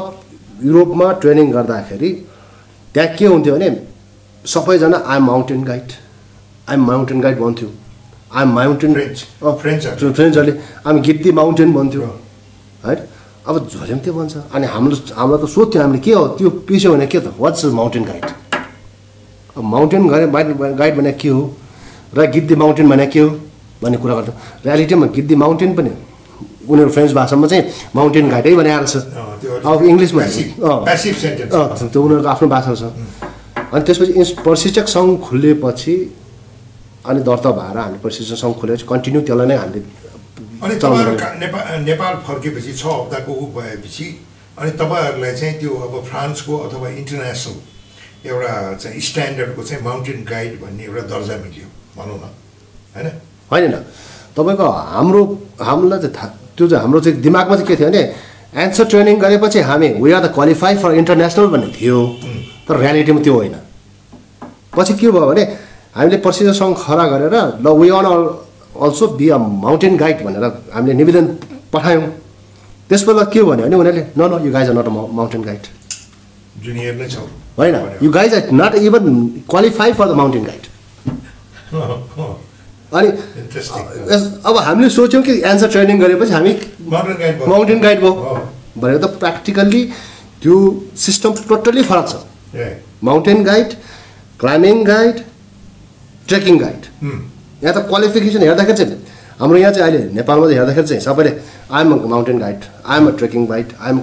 युरोपमा ट्रेनिङ गर्दाखेरि त्यहाँ के हुन्थ्यो भने सबैजना I'm mountain guide. I'm mountain guide भन्थ्यो। I'm mountain French. फ्रेन्चहरू फ्रेन्ड्सहरूले हामी गिद्दी माउन्टेन भन्थ्यो। है अब झोले पनि त्यो भन्छ? अनि हाम्रो हामीलाई त सोध्थ्यो हामीले के हो? त्यो पिस्यो भने के त? वाट्स माउन्टेन गाइड अब माउन्टेन गाइड गाइड भने के हो? र गिद्दी माउन्टेन भने के हो? भन्ने कुरा गर्छौँ रियालिटीमा गिद्दी माउन्टेन पनि उनीहरू फ्रेन्च भाषामा चाहिँ माउन्टेन गाइडै भने आएको छ अब इङ्ग्लिसमा त्यो उनीहरूको आफ्नो भाषा छ। अनि त्यसपछि इन्स प्रशिक्षक सङ्घ खुलेपछि अनि दर्ता भएर हामी प्रशिक्षक सङ्घ खोलेपछि कन्टिन्यू त्यसलाई नै हामीले अनि तपाईँहरू नेपाल नेपाल फर्केपछि छ हप्ताको ऊ भएपछि अनि तपाईँहरूलाई चाहिँ त्यो अब फ्रान्सको अथवा इन्टरनेसनल एउटा चाहिँ स्ट्यान्डर्डको चाहिँ माउन्टेन गाइड भन्ने एउटा दर्जा मिल्यो भनौँ न। होइन? होइन। तपाईँको हाम्रो हामीलाई चाहिँ थाहा त्यो चाहिँ हाम्रो चाहिँ दिमागमा चाहिँ के थियो भने एन्सर ट्रेनिङ गरेपछि हामी we are the qualify for international भन्ने थियो। तर रियालिटीमा त्यो होइन। पछि के भयो भने हामीले प्रशिक्षण सङ्घ खडा गरेर ल we on also be a mountain guide भनेर हामीले निवेदन पठायौँ। त्यसबेला के भन्यो भने उनीहरूले न न you guys are not a mountain guide junior नै छौ। होइन you guys are not even qualify for the mountain guide अनि अब हामीले सोच्यौँ कि एन्सर ट्रेनिङ गरेपछि हामी माउन्टेन गाइड भयो। भनेर त प्र्याक्टिकल्ली त्यो सिस्टम टोटल्ली फरक छ। Mountain guide climbing guide trekking guide. यहाँ त क्वालिफिकेसन हेर्दाखेरि चाहिँ हाम्रो यहाँ चाहिँ अहिले नेपालमा चाहिँ हेर्दाखेरि चाहिँ सबैले I'm a mountain guide I'm a trekking guide I'm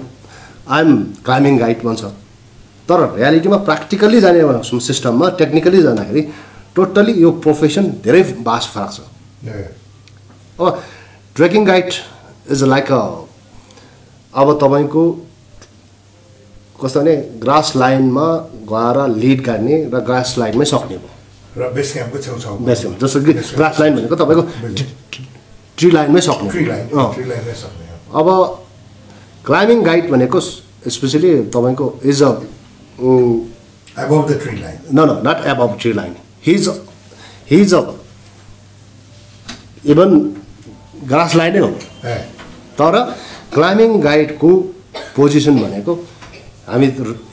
I'm climbing guide भन्छ। तर रियालिटीमा प्र्याक्टिकल्ली जाने सिस्टममा टेक्निकली जाँदाखेरि टोटल्ली यो प्रोफेसन धेरै बास फरक छ। अब trekking guide is like a अब तपाईँको कस्तो भने ग्रास लाइनमा गएर लिड गर्ने र ग्रास लाइनमै सक्ने भयो। र बेस क्याम्पको छेउछाउ बेस्ट जस्तो कि ग्रास लाइन भनेको तपाईँको ट्री लाइनमै सक्ने। ट्री लाइन अँ। ट्री लाइनमै सक्ने। अब क्लाइम्बिङ गाइड भनेको स्पेसली तपाईँको is a above the tree line no no not above tree line. He's he's a even grass लाइनै हो। तर क्लाइम्बिङ गाइडको पोजिसन भनेको हामी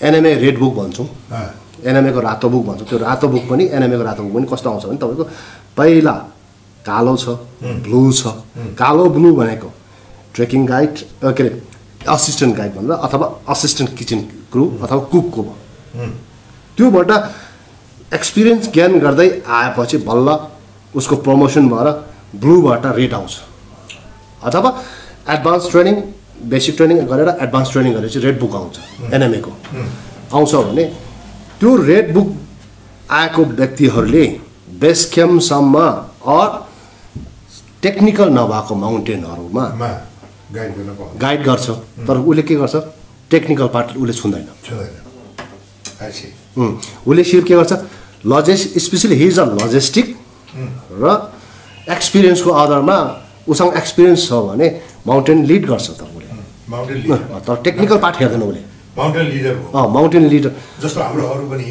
एनएमए रेड बुक भन्छौँ। अँ, एनएमएको रातो बुक भन्छौँ। त्यो रातो बुक पनि एनएमएको रातो बुक पनि कस्तो आउँछ भने तपाईँको पहिला कालो छ ब्लू छ। कालो ब्लू भनेको ट्रेकिङ गाइड के अरे असिस्टेन्ट गाइड भनेर अथवा असिस्टेन्ट किचन क्रु अथवा कुकको भयो त्योबाट एक्सपिरियन्स ज्ञान गर्दै आएपछि बल्ल उसको प्रमोसन भएर ब्लूबाट रेड आउँछ। अथवा एडभान्स ट्रेनिङ बेसिक ट्रेनिङ गरेर एडभान्स ट्रेनिङ गरेपछि रेड बुक आउँछ एनएमएको। आउँछ भने त्यो रेड बुक आएको व्यक्तिहरूले बेस क्याम्पसम्म अर टेक्निकल नभएको माउन्टेनहरूमा गाइड गर्छ। तर उसले के गर्छ? टेक्निकल पार्ट उसले छुँदैन। उसले सिप के गर्छ? लजेस स्पेसली हिज अ लजिस्टिक र एक्सपिरियन्सको आधारमा उसँग एक्सपिरियन्स छ भने माउन्टेन लिड गर्छ त उसले। तर टेक्निकल पार्ट हेर्दैन उसले। माउन्टेन लिडर हो। अँ माउन्टेन लिडर जस्तो हाम्रो अरू पनि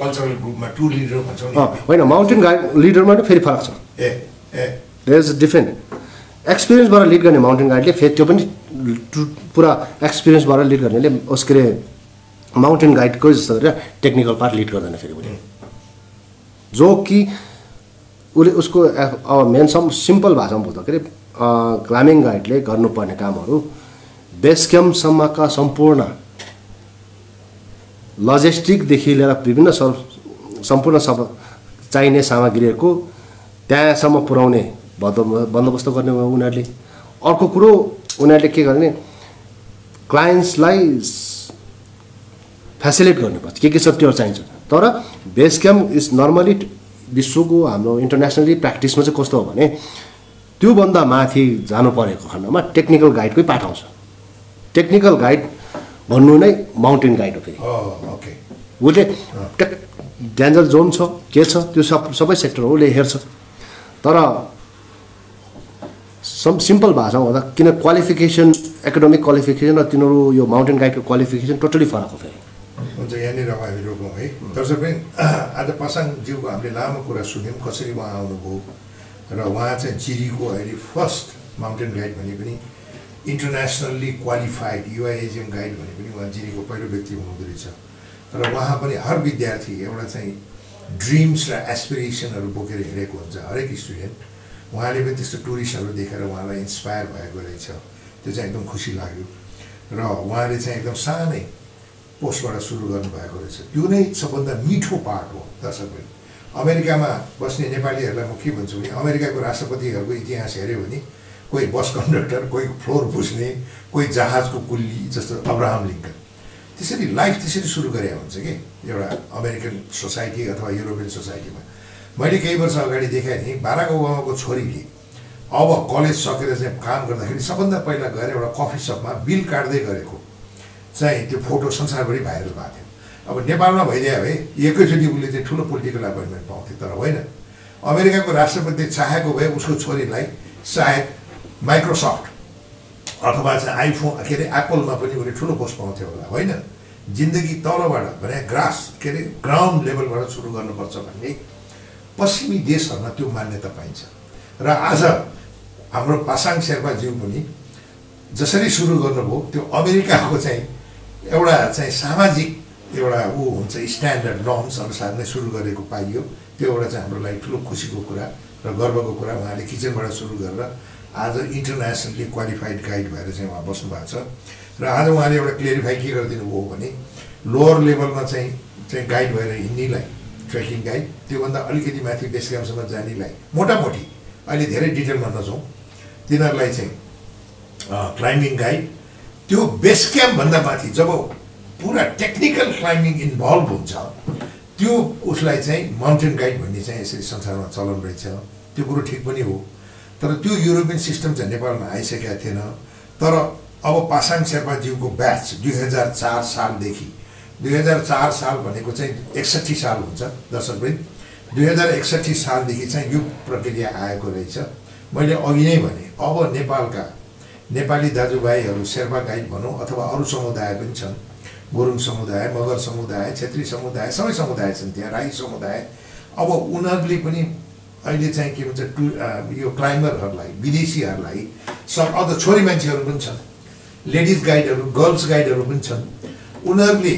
कल्चरल ग्रुपमा टुर लिडर भन्छौँ होइन माउन्टेन गाइड लिडरमा पनि फेरि फरक छ। ए ए। देयर इज डिफ्रेन्ट एक्सपिरियन्सबाट लिड गर्ने माउन्टेन गाइडले फेरि त्यो पनि पुरा एक्सपिरियन्सबाट लिड गर्नेले उस के अरे माउन्टेन गाइडको जस्तो गरेर टेक्निकल पार्ट लिड गर्दैन फेरि उसले। जो कि उसले उसको मेन सम सिम्पल भाषामा बुझ्दाखेरि क्लाइम्बिङ गाइडले गर्नुपर्ने कामहरू बेस क्याम्पसम्मका सम्पूर्ण लजिस्टिकदेखि लिएर विभिन्न सम्पूर्ण सब चाहिने सामग्रीहरूको त्यहाँसम्म पुर्याउने बन्दोब- बन्दोबस्त गर्ने भयो उनीहरूले। अर्को कुरो उनीहरूले के गर्ने? क्लायन्ट्सलाई फेसिलिट गर्नुपर्छ के के छ त्यो चाहिन्छ। तर बेस क्याम्प इज नर्मली विश्वको हाम्रो इन्टरनेसनली प्र्याक्टिसमा चाहिँ कस्तो हो भने त्योभन्दा माथि जानु परेको खण्डमा टेक्निकल गाइडकै पाठ आउँछ। टेक्निकल गाइड भन्नु नै माउन्टेन गाइड हो फेरि। उसले डेन्जर जोन छ के छ त्यो सब सबै सेक्टर उसले हेर्छ। तर सम सिम्पल भाषामा भन्दा किन क्वालिफिकेसन एकाडेमिक क्वालिफिकेसन र तिनीहरू यो माउन्टेन गाइडको क्वालिफिकेसन टोटली फरक हो फेरि। हुन्छ यहाँनिर अब हामी रोकौँ है। दर्शक पनि आज पासाङज्यूको हामीले लामो कुरा सुन्यौँ कसरी उहाँ आउनुभयो र उहाँ चाहिँ जिरीको अहिले फर्स्ट माउन्टेन गाइड भने पनि इन्टरनेसनल्ली क्वालिफाइड युआइएजिएम गाइड भने पनि उहाँ जिरीको पहिलो व्यक्ति हुनुहुँदो रहेछ र उहाँ पनि हर विद्यार्थी एउटा चाहिँ ड्रिम्स र एसपिरेसनहरू बोकेर हिँडेको हुन्छ हरेक स्टुडेन्ट उहाँले पनि त्यस्तो टुरिस्टहरू देखेर उहाँलाई इन्सपायर भएको रहेछ त्यो चाहिँ एकदम खुसी लाग्यो र उहाँले चाहिँ एकदम सानै पोस्टबाट सुरु गर्नुभएको रहेछ त्यो नै सबभन्दा मिठो पार्ट हो दर्शकहरू अमेरिकामा बस्ने नेपालीहरूलाई म के भन्छु भने अमेरिकाको राष्ट्रपतिहरूको इतिहास हेऱ्यो भने कोही बस कन्डक्टर कोही फ्लोर पुस्ने कोही जहाजको कुल्ली जस्तो अब्राहम लिङ्कन। त्यसरी लाइफ त्यसरी सुरु गरे हुन्छ कि एउटा अमेरिकन सोसाइटी अथवा युरोपियन सोसाइटीमा। मैले केही वर्ष अगाडि देखाएँ नि बाराक ओबामाको छोरीले अब कलेज सकेर चाहिँ काम गर्दाखेरि सबभन्दा पहिला गएर एउटा कफी सपमा बिल काट्दै गरेको। चाहिँ त्यो फोटो संसारभरि भाइरल भएको थियो। अब नेपालमा भइदियो भए एकैचोटि उसले चाहिँ ठुलो पोलिटिकल एपोइन्टमेन्ट पाउँथ्यो तर होइन। अमेरिकाको राष्ट्रपति चाहेको भए उसको छोरीलाई सायद माइक्रोसफ्ट अथवा चाहिँ आइफोन के अरे एप्पलमा पनि उसले ठुलो पोस्ट पाउँथ्यो होला होइन? जिन्दगी तलबाट भने ग्रास के अरे ग्राउन्ड लेभलबाट सुरु गर्नुपर्छ भन्ने पश्चिमी देशहरूमा त्यो मान्यता पाइन्छ। र आज हाम्रो पासाङ शेर्पाज्यू पनि जसरी सुरु गर्नुभयो त्यो अमेरिकाको चाहिँ एउटा चाहिँ सामाजिक एउटा ऊ हुन्छ स्ट्यान्डर्ड नर्म्स अनुसार नै सुरु गरेको पाइयो। त्यो एउटा चाहिँ हाम्रो लागि ठुलो खुसीको कुरा र गर्वको कुरा उहाँले किचनबाट सुरु गरेर आज इन्टरनेसनली क्वालिफाइड गाइड भएर चाहिँ उहाँ बस्नु भएको छ। र आज उहाँले एउटा क्लियरिफाई के गरिदिनु भयो भने लोवर लेभलमा चाहिँ चाहिँ गाइड भएर हिँड्नेलाई ट्रेकिङ गाइड त्योभन्दा अलिकति माथि बेस क्याम्पसम्म जानेलाई मोटामोटी अहिले धेरै डिटेलमा नजाउँ तिनीहरूलाई चाहिँ क्लाइम्बिङ गाइड त्यो बेस क्याम्पभन्दा माथि जब पुरा टेक्निकल क्लाइम्बिङ इन्भल्भ हुन्छ त्यो उसलाई चाहिँ माउन्टेन गाइड भन्ने चाहिँ यसरी संसारमा चलन रहेछ। त्यो कुरो ठिक पनि हो। तर त्यो युरोपियन सिस्टम चाहिँ नेपालमा आइसकेका थिएन। तर अब पासाङ शेर्पाज्यूको ब्याच दुई हजार चार सालदेखि दुई हजार चार साल भनेको चाहिँ एकसट्ठी साल हुन्छ दर्शकवृन्द दुई हजार एकसट्ठी सालदेखि चाहिँ यो प्रक्रिया आएको रहेछ। मैले अघि नै भने अब नेपालका नेपाली दाजुभाइहरू शेर्पा गाइड भनौँ अथवा अरू समुदाय पनि छन्। गुरुङ समुदाय मगर समुदाय छेत्री समुदाय सबै समुदाय छन् त्यहाँ राई समुदाय। अब उनीहरूले पनि अहिले चाहिँ के भन्छ टु यो क्लाइम्बरहरूलाई विदेशीहरूलाई सब अझ छोरी मान्छेहरू पनि छन् लेडिज गाइडहरू गर्ल्स गाइडहरू पनि छन्। उनीहरूले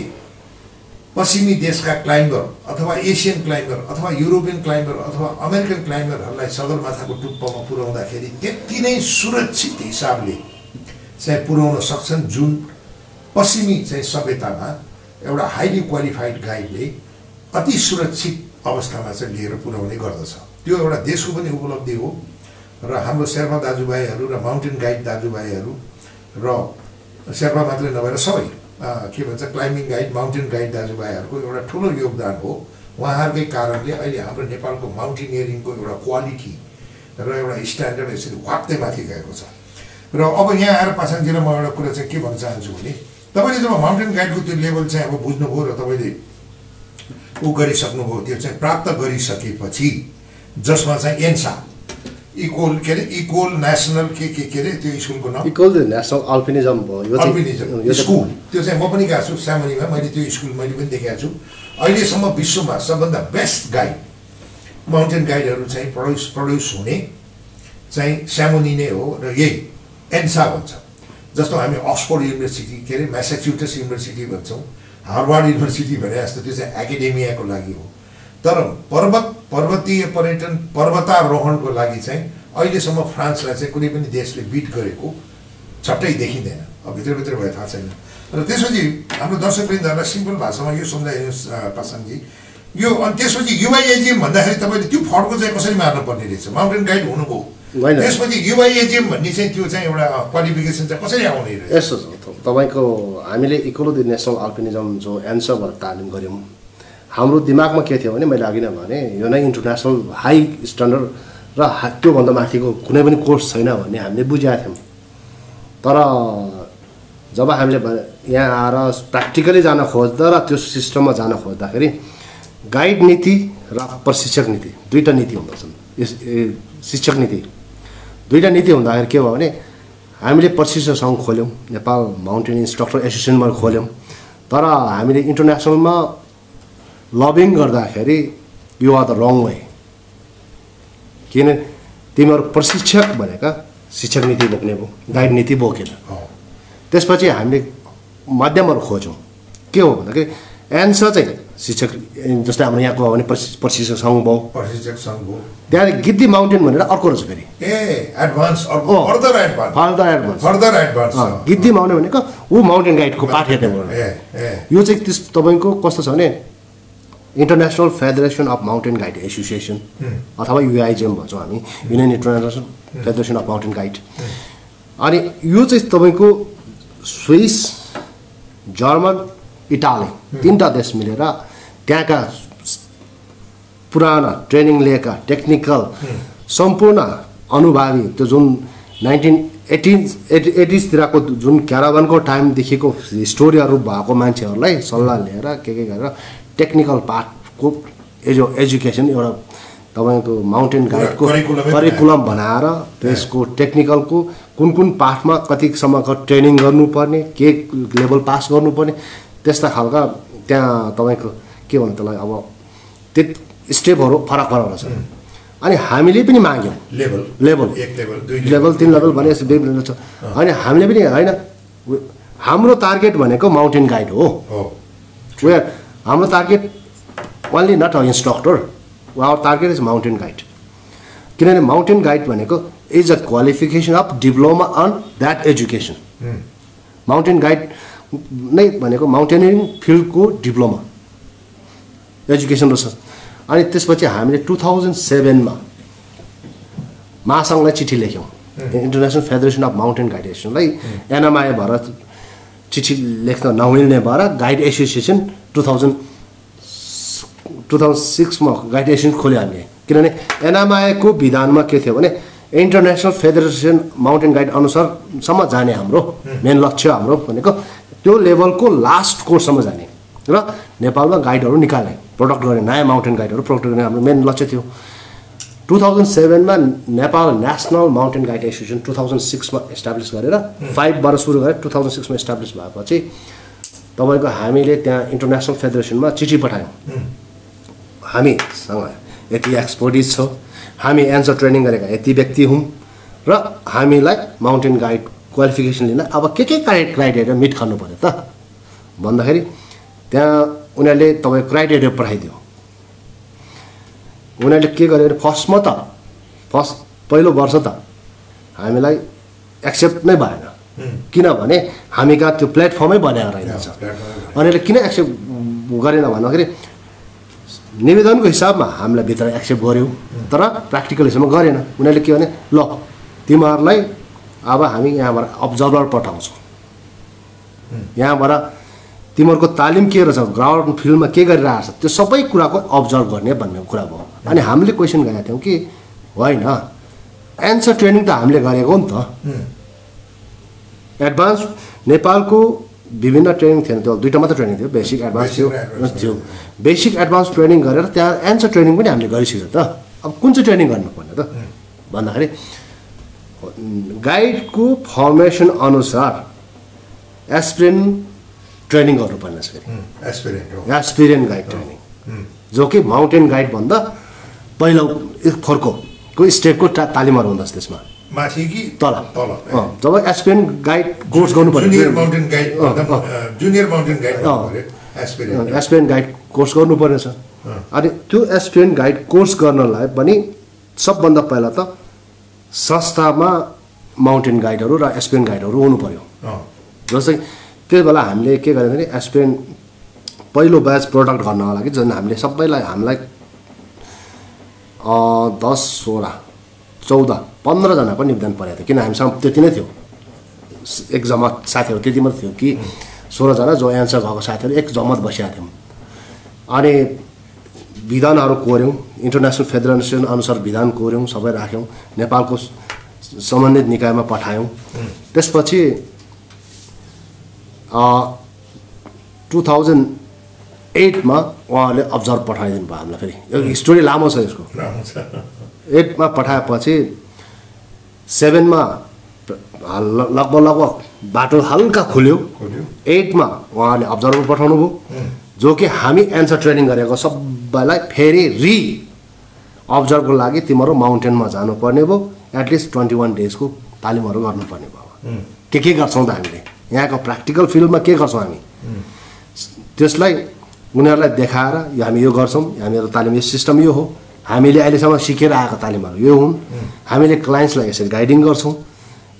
पश्चिमी देशका क्लाइम्बर अथवा एसियन क्लाइम्बर अथवा युरोपियन क्लाइम्बर अथवा अमेरिकन क्लाइम्बरहरूलाई सगरमाथाको टुप्पोमा पुर्याउँदाखेरि त्यति नै सुरक्षित हिसाबले चाहिँ पुर्याउन सक्छन् जुन पश्चिमी चाहिँ सभ्यतामा एउटा हाइली क्वालिफाइड गाइडले अति सुरक्षित अवस्थामा चाहिँ लिएर पुर्याउने गर्दछ। त्यो एउटा देशको पनि उपलब्धि हो र हाम्रो शेर्पा दाजुभाइहरू र माउन्टेन गाइड दाजुभाइहरू र शेर्पा मात्रै नभएर सबै के भन्छ क्लाइम्बिङ गाइड माउन्टेन गाइड दाजुभाइहरूको एउटा ठुलो योगदान हो। उहाँहरूकै कारणले अहिले हाम्रो नेपालको माउन्टेनियरिङको एउटा क्वालिटी र एउटा स्ट्यान्डर्ड यसरी वाक्दै माथि गएको छ। र अब यहाँ आएर पासाङतिर म एउटा कुरा चाहिँ के भन्न चाहन्छु भने तपाईँले जब माउन्टेन गाइडको त्यो लेभल चाहिँ अब बुझ्नुभयो र तपाईँले ऊ गरिसक्नुभयो त्यो चाहिँ प्राप्त गरिसकेपछि जसमा चाहिँ एन्सा। इक्वल के अरे? इक्वल नेसनल के के के अरे? त्यो स्कुलको नाम। इक्वल नेसनल अल्पिनिजम भयो। अल्पिनिजम स्कुल त्यो चाहिँ म पनि गएको छु स्यामनीमा मैले त्यो स्कुल मैले पनि देखाएको छु। अहिलेसम्म विश्वमा सबभन्दा बेस्ट गाइड माउन्टेन गाइडहरू चाहिँ प्रड्युस प्रड्युस हुने चाहिँ स्यामोनी नै हो र यही एन्सा भन्छ। जस्तो हामी अक्सफोर्ड युनिभर्सिटी के अरे? म्यासाच्युटस युनिभर्सिटी भन्छौँ। हार्वर्ड युनिभर्सिटी भने जस्तो त्यो चाहिँ एकाडेमियाको लागि हो। तर पर्वत पर्वतीय पर्यटन पर्वतारोहणको लागि चाहिँ अहिलेसम्म फ्रान्सलाई चाहिँ कुनै पनि देशले बिट गरेको छट्टै देखिँदैन। अब भित्रभित्र भए थाहा छैन। र त्यसपछि हाम्रो दर्शकवृन्दहरूलाई सिम्पल भाषामा यो सम्झाइदिनुहोस् पासाङजी यो अनि त्यसपछि युवाइएजिएम भन्दाखेरि तपाईँले त्यो फड्को चाहिँ कसरी मार्नु पर्ने रहेछ? माउन्टेन गाइड हुनुभयो। त्यसपछि युवाइएजिएम भन्ने चाहिँ त्यो चाहिँ एउटा क्वालिफिकेसन चाहिँ कसरी आउने रहेछ? त- तपाईँको हामीले इक्वल द नेसनल अल्पिनिजम जो एन्सरबाट तालिम गऱ्यौँ हाम्रो दिमागमा के थियो भने मैले अघि नै भने यो नै इन्टरनेसनल हाई स्ट्यान्डर्ड र त्योभन्दा माथिको कुनै पनि कोर्स छैन भन्ने हामीले बुझेका थियौँ। तर जब हामीले यहाँ आएर प्र्याक्टिकली जान खोज्दा र त्यो सिस्टममा जान खोज्दाखेरि गाइड नीति र प्रशिक्षक नीति दुईवटा नीति हुँदछन्। शिक्षक नीति। दुईवटा नीति हुँदाखेरि के भयो भने हामीले प्रशिक्षक सङ्घ खोल्यौँ नेपाल माउन्टेन इन्स्ट्रक्टर एसोसिएसनमा खोल्यौँ। तर हामीले इन्टरनेसनलमा लबिङ गर्दाखेरि you are the wrong way किन? तिमीहरू प्रशिक्षक भनेका शिक्षक नीति बोक्ने भयो गाइड नीति बोकेन। त्यसपछि हामीले माध्यमहरू खोज्यौँ। के हो भन्दाखेरि एन्सर चाहिँ शिक्षक जस्तै हाम्रो यहाँको हो भने प्रशि प्रशिक्षक सङ्घ भयो। प्रशिक्षक सङ्घ हो। त्यहाँदेखि गिद्दी माउन्टेन भनेर अर्को रहेछ फेरि। ए एडभान्स अँ। Further advance further advance further advance अँ, गिद्दी माउन्टेन भनेको ऊ माउन्टेन गाइडको पाठ हेर्ने भयो यो चाहिँ त्यस तपाईँको कस्तो छ भने international federation of mountain guide association अथवा युआइजिएम भन्छौँ हामी union international federation of mountain guide अनि यो चाहिँ तपाईँको स्विस जर्मन इटाली तिनवटा देश मिलेर त्यहाँका पुराना ट्रेनिङ लिएका टेक्निकल सम्पूर्ण अनुभवी त्यो जुन नाइन्टिन एटिन एटी एटिजतिरको जुन क्याराभानको टाइमदेखिको स्टोरीहरू भएको मान्छेहरूलाई सल्लाह लिएर के के गरेर टेक्निकल पार्टको एजु एजुकेसन एउटा तपाईँको माउन्टेन गाइडको करिकुलम बनाएर त्यसको टेक्निकलको कुन कुन पाठमा कतिसम्मको ट्रेनिङ गर्नुपर्ने के लेभल पास गर्नुपर्ने त्यस्ता खालका त्यहाँ तपाईँको के भन्नु त्यसलाई अब त्यो स्टेपहरू फरक फरक रहेछ अनि हामीले पनि माग्यौँ। लेभल लेभल एक लेभल दुई लेभल तिन लेभल भने विभिन्न छ। अनि हामीले पनि होइन हाम्रो टार्गेट भनेको माउन्टेन गाइड हो। हो। वेयर हाम्रो target only not a instructor our target is mountain guide किनभने माउन्टेन गाइड भनेको is a qualification of diploma on that education mountain guide नै भनेको माउन्टेनियरिङ फिल्डको डिप्लोमा एजुकेसन रहेछ अनि त्यसपछि हामीले टु थाउजन्ड सेभेनमा महासङ्घलाई चिठी लेख्यौँ. International federation of mountain guide एसोसिएसनलाई NMI भएर चिठी लेख्न नमिल्ने भएर guide association two thousand two thousand सिक्समा guide association खोल्यो हामीले किनभने एनएमआईको विधानमा के थियो भने इन्टरनेसनल फेडरेसन माउन्टेन गाइड अनुसारसम्म जाने हाम्रो मेन लक्ष्य हाम्रो भनेको त्यो लेभलको लास्ट कोर्ससम्म जाने। र नेपालमा गाइडहरू निकाल्ने प्रडक्ट गर्ने नयाँ माउन्टेन गाइडहरू प्रडक्ट गर्ने हाम्रो मेन लक्ष्य थियो। Two thousand सेभेनमा Nepal national mountain guide association two thousand सिक्समा establish गरेर फाइभबाट सुरु गरेर टु थाउजन्ड सिक्समा इस्टाब्लिस भएपछि तपाईँको हामीले त्यहाँ इन्टरनेसनल फेडरेसनमा चिठी पठायौँ। हामीसँग यति एक्सपर्टिज छ। हामी एन्सर ट्रेनिङ गरेका यति व्यक्ति हौँ र हामीलाई माउन्टेन गाइड क्वालिफिकेसन लिन अब के के क्राइ क्राइटेरिया मिट गर्नु पऱ्यो त? भन्दाखेरि त्यहाँ उनीहरूले तपाईँ क्राइटेरिया पठाइदियो। उनीहरूले के गर्यो भने फर्स्टमा त फर्स्ट पहिलो वर्ष त हामीलाई एक्सेप्ट नै भएन। किनभने हामी कहाँ त्यो प्लेटफर्मै बनाएर रहेछ उनीहरूले किन एक्सेप्ट गरेन भन्दाखेरि निवेदनको हिसाबमा हामीलाई भित्र एक्सेप्ट गर्यो तर प्र्याक्टिकल हिसाबमा गरेन। उनीहरूले के भने ल तिमीहरूलाई अब हामी यहाँबाट अब्जर्भर पठाउँछौँ। यहाँबाट तिमीहरूको तालिम के रहेछ ग्राउन्ड फिल्डमा के गरिरहेको छ त्यो सबै कुराको अब्जर्भ गर्ने भन्ने कुरा भयो। अनि हामीले क्वेसन गरेका थियौँ कि होइन एन्सर ट्रेनिङ त हामीले गरेको नि त। एडभान्स नेपालको विभिन्न ट्रेनिङ थिएन त्यो दुइटा मात्रै ट्रेनिङ थियो बेसिक एडभान्स थियो थियो। बेसिक एडभान्स ट्रेनिङ गरेर त्यहाँ एन्सर ट्रेनिङ पनि हामीले गरिसक्यो त। अब कुन चाहिँ ट्रेनिङ गर्नुपर्ने त? भन्दाखेरि गाइडको फर्मेसन अनुसार एस्पिरेन्ट ट्रेनिङ गर्नुपर्ने छ फेरि। एस्पिरेन्ट गाइड ट्रेनिङ जो कि माउन्टेन गाइडभन्दा पहिलो फर्को को स्टेपको ता तालिमहरू हुँदछ त्यसमा। माथि कि? तल। तल। जब एस्पिरियन गाइड कोर्स गर्नु junior mountain guide junior mountain guide. Aspirant aspirant guide course गर्नुपर्ने छ अनि त्यो एस्पिरेन्ट गाइड कोर्स गर्नलाई पनि सबभन्दा पहिला त संस्थामा माउन्टेन गाइडहरू र एस्पिरेन्ट गाइडहरू हुनु पऱ्यो। जस्तै त्यति बेला हामीले के गर्यो भने एस्पिरेन्ट पहिलो ब्याच प्रडक्ट गर्नको लागि झन् हामीले सबैलाई हामीलाई दस सोह्र चौध पन्ध्रजनाको निवेदन परेको थियो। किन हामीसँग त्यति नै थियो। एक जमात साथीहरू त्यति मात्रै थियो कि सोह्रजना जो एन्सर भएको साथीहरू एक जमात बसिरहेको थियौँ। अनि विधानहरू कोर्यौँ इन्टरनेसनल फेडरेसन अनुसार विधान कोर्यौँ सबै राख्यौँ नेपालको सम्बन्धित निकायमा पठायौँ। त्यसपछि टु थाउजन्ड एटमा उहाँहरूले अब्जर्भ पठाइदिनु भयो हामीलाई फेरि। यो स्टोरी लामो छ यसको। एटमा पठाएपछि सेभेनमा लगभग लगभग बाटो हल्का खुल्यो। खोल्यो। एटमा उहाँले अब्जर्भर पठाउनु भयो। जो कि हामी एन्सर ट्रेनिङ गरेको सबैलाई फेरि रि अब्जर्भको लागि तिमीहरू माउन्टेनमा जानुपर्ने भयो। एटलिस्ट ट्वेन्टी वान डेजको तालिमहरू गर्नुपर्ने भयो। के के गर्छौँ त हामीले? यहाँको प्र्याक्टिकल फिल्डमा के गर्छौँ हामी? त्यसलाई उनीहरूलाई देखाएर यो हामी यो गर्छौँ हामीहरू तालिम यो सिस्टम यो हो। हामीले अहिलेसम्म सिकेर आएको तालिमहरू यो हुन्। हामीले क्लाइन्ट्सलाई यसरी गाइडिङ गर्छौँ।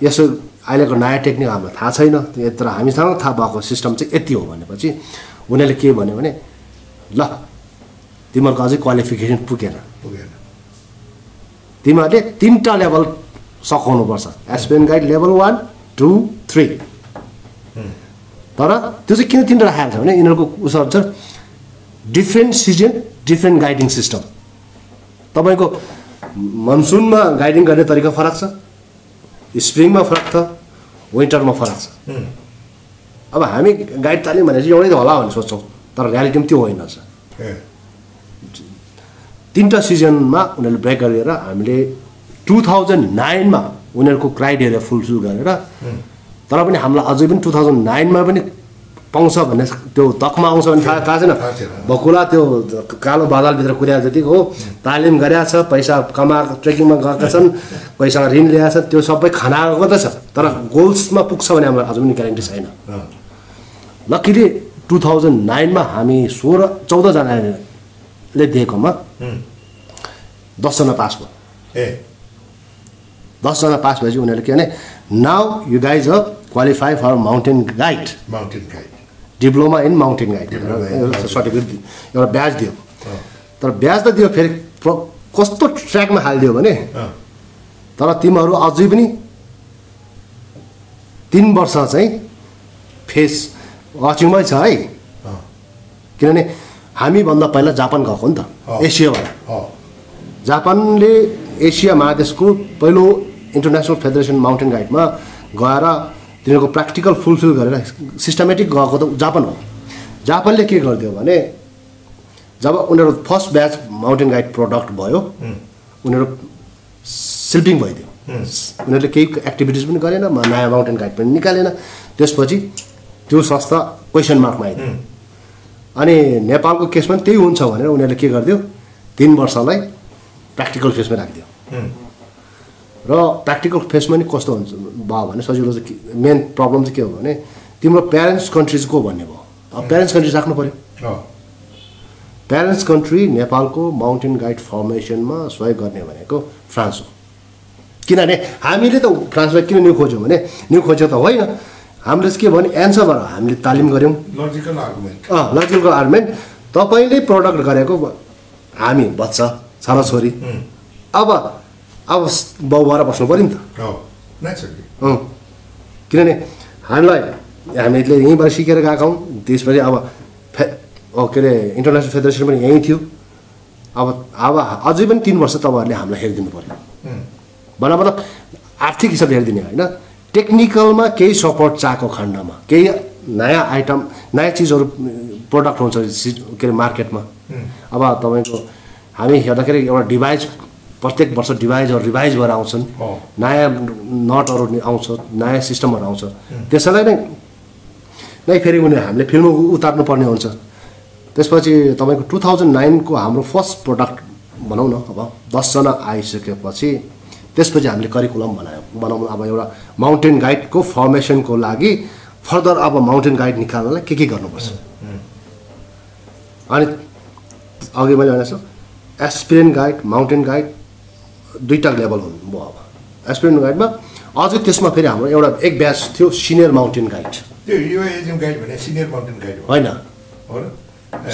यसो अहिलेको नयाँ टेक्निक हामीलाई थाहा छैन त्यो तर हामीसँग थाहा भएको सिस्टम चाहिँ यति हो भनेपछि उनीहरूले के भन्यो भने ल तिमीहरूको अझै क्वालिफिकेसन पुगेन। पुगेन। तिमीहरूले तिनवटा level सघाउनुपर्छ। Aspirant guide level one two three तर त्यो चाहिँ किन तिनवटा राखेको छ भने यिनीहरूको उसहरू छ different season different guiding system तपाईँको मनसुनमा गाइडिङ गर्ने तरिका फरक छ? स्प्रिङमा फरक छ? विन्टरमा फरक छ? अब हामी गाइड तालिम भनेर चाहिँ एउटै होला भन्ने सोच्छौँ तर रियालिटीमा त्यो होइन छ ए तिनवटा सिजनमा उनीहरूले ब्रेक गरेर हामीले टु थाउजन्ड नाइनमा उनीहरूको क्राइटेरिया फुलफिल गरेर तर पनि हामीलाई अझै पनि टु थाउजन्ड नाइनमा पनि पाउँछ भन्ने त्यो तकमा आउँछ भने थाहा थाहा छैन। बकुला त्यो कालो बादलभित्र कुद्या जतिको हो। तालिम गरेका छ पैसा कमाएको ट्रेकिङमा गएका छन् पैसामा ऋण ल्याएको छ त्यो सबै खानाको त छ। तर गोल्समा पुग्छ भने हाम्रो अझै पनि ग्यारेन्टी छैन। लकिली टु थाउजन्ड नाइनमा हामी सोह्र चौधजनाले दिएकोमा दसजना पास भयो। ए। दसजना पास भएपछि उनीहरूले के भने now you guys a qualify for mountain guide mountain guide diploma in mountain guide एउटा सर्टिफिकेट एउटा ब्याज दियो। तर ब्याज त दियो फेरि कस्तो ट्र्याकमा हालिदियो भने तर तिमीहरू अझै पनि तिन वर्ष चाहिँ फेस वाचिङमै छ है। किनभने हामीभन्दा पहिला जापान गएको नि त। एसियाबाट। जापानले एसिया महादेशको पहिलो इन्टरनेसनल फेडरेसन माउन्टेन गाइडमा गएर तिनीहरूको प्र्याक्टिकल फुलफिल गरेर सिस्टमेटिक गएको त जापान हो। जापानले के गरिदियो भने जब उनीहरू first batch mountain guide product भयो उनीहरू सिल्पिङ भइदियो। उनीहरूले केही एक्टिभिटिज पनि गरेन नयाँ माउन्टेन गाइड पनि निकालेन। त्यसपछि त्यो संस्था क्वेसन मार्कमा आइदियो अनि नेपालको केसमा पनि त्यही हुन्छ भनेर उनीहरूले के गरिदियो? तिन वर्षलाई प्र्याक्टिकल फेसमा राखिदियो। र प्र्याक्टिकल फेसमा नि कस्तो हुन्छ? भयो भने सजिलो चाहिँ मेन प्रब्लम चाहिँ के हो भने तिम्रो प्यारेन्ट्स कन्ट्रिज को भन्ने भयो? अब प्यारेन्ट्स कन्ट्रिज राख्नु पऱ्यो प्यारेन्ट्स कन्ट्री नेपालको माउन्टेन गाइड फर्मेसनमा सहयोग गर्ने भनेको फ्रान्स हो। किनभने हामीले त फ्रान्सलाई किन न्यु खोज्यौँ भने न्यु खोजेको त होइन। हामीले चाहिँ के भने एन्सरबाट हामीले तालिम गऱ्यौँ। लजिकल आर्गुमेन्ट अँ लजिकल आर्मेन्ट तपाईँले प्रडक्ट गरेको हामी बच्चा छोराछोरी। अब अब बाउ भएर बस्नु पऱ्यो नि त। अँ किनभने हामीलाई हामीले यहीँबाट सिकेर गएका हौँ त्यसपछि अब फे के अरे इन्टरनेसनल फेडरेसन पनि यहीँ थियो। अब अब अझै पनि तिन वर्ष तपाईँहरूले हामीलाई हेरिदिनु पऱ्यो। भन मतलब आर्थिक हिसाबले हेरिदिने होइन? टेक्निकलमा केही सपोर्ट चाहेको खण्डमा केही नयाँ आइटम नयाँ चिजहरू प्रडक्ट हुन्छ के अरे मार्केटमा अब तपाईँको हामी हेर्दाखेरि एउटा डिभाइस प्रत्येक वर्ष डिभाइसहरू रिभाइज भएर आउँछन्। नयाँ नटहरू आउँछ नयाँ सिस्टमहरू आउँछ। त्यसैलाई नै नै फेरि उनीहरू हामीले फिल्ममा उतार्नु पर्ने हुन्छ। त्यसपछि तपाईँको टु थाउजन्ड नाइनको हाम्रो फर्स्ट प्रडक्ट भनौँ न अब दसजना आइसकेपछि त्यसपछि हामीले करिकुलम बनायौँ। बनाउनु अब एउटा माउन्टेन गाइडको फर्मेसनको लागि फर्दर अब माउन्टेन गाइड निकाल्नलाई के के गर्नुपर्छ? अनि अघि मैले भनेको छु एसपिरेन्ट गाइड माउन्टेन गाइड दुईवटा लेभल हुनुभयो अब। एसपिरेन्ट गाइडमा। अझै त्यसमा फेरि हाम्रो एउटा एक ब्याच थियो सिनियर माउन्टेन गाइड। त्यो युएएजिएम गाइड भने सिनियर माउन्टेन गाइड हो। होइन।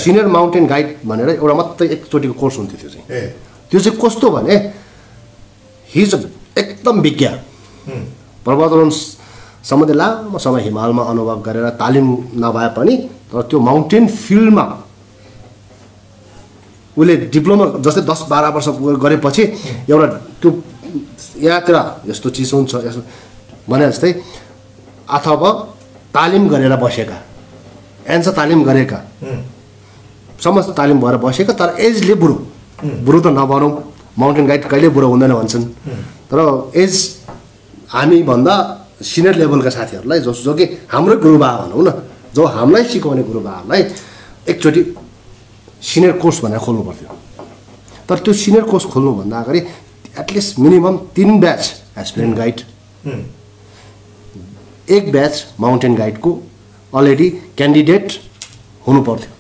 सिनियर माउन्टेन गाइड भनेर एउटा मात्रै एकचोटिको कोर्स हुन्थ्यो त्यो चाहिँ। त्यो चाहिँ कस्तो भने हिज एकदम विज्ञ उम्, पर्वतारोहण सम्बन्धी लामो समय हिमालमा अनुभव गरेर तालिम नभए पनि तर त्यो माउन्टेन फिल्डमा उसले डिप्लोमा जस्तै दस बाह्र वर्ष गरेपछि एउटा त्यो यहाँतिर यस्तो चिसो हुन्छ यस्तो भने जस्तै अथवा तालिम गरेर बसेका एन्सर तालिम गरेका समस्त तालिम भएर बसेका तर एजले बुढो। बुढो त नभनौँ माउन्टेन गाइड कहिले बुढो हुँदैन भन्छन्। तर एज हामीभन्दा सिनियर लेभलका साथीहरूलाई जो जो कि हाम्रो गुरुबा भनौँ न जो हामीलाई सिकाउने गुरुबाहरूलाई एकचोटि सिनियर कोर्स भनेर खोल्नु पर्थ्यो तर त्यो सिनियर कोर्स खोल्नुभन्दा अगाडि एटलिस्ट मिनिमम तिन ब्याच एसपिरेन्ट गाइड एक ब्याच माउन्टेन गाइडको अलरेडी क्यान्डिडेट हुनु पर्थ्यो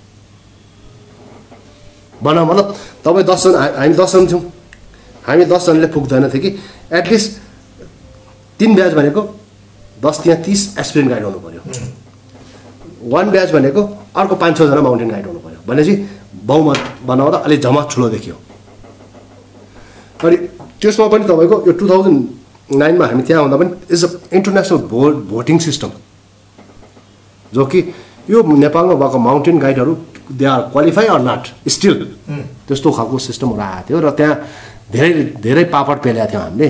भनौँ भनौँ तपाईँ दसजना हामी दसजना थियौँ हामी दसजनाले पुग्दैन थियो कि एटलिस्ट तिन ब्याच भनेको दस त्यहाँ तिस एसपिरेन्ट गाइड हुनु पऱ्यो वान ब्याच भनेको अर्को पाँच छजना माउन्टेन गाइड हुनु पऱ्यो भनेपछि बहुमत बनाउँदा अलिक जमात ठुलो देखियो। अनि त्यसमा पनि तपाईँको यो टु थाउजन्ड नाइनमा हामी त्यहाँ हुँदा पनि इज अ इन्टरनेसनल भो भोटिङ सिस्टम जो कि यो नेपालमा भएको माउन्टेन गाइडहरू they are qualify or not still त्यस्तो खालको सिस्टमहरू आएको थियो र त्यहाँ धेरै धेरै पापड पेल्याएको थियौँ हामीले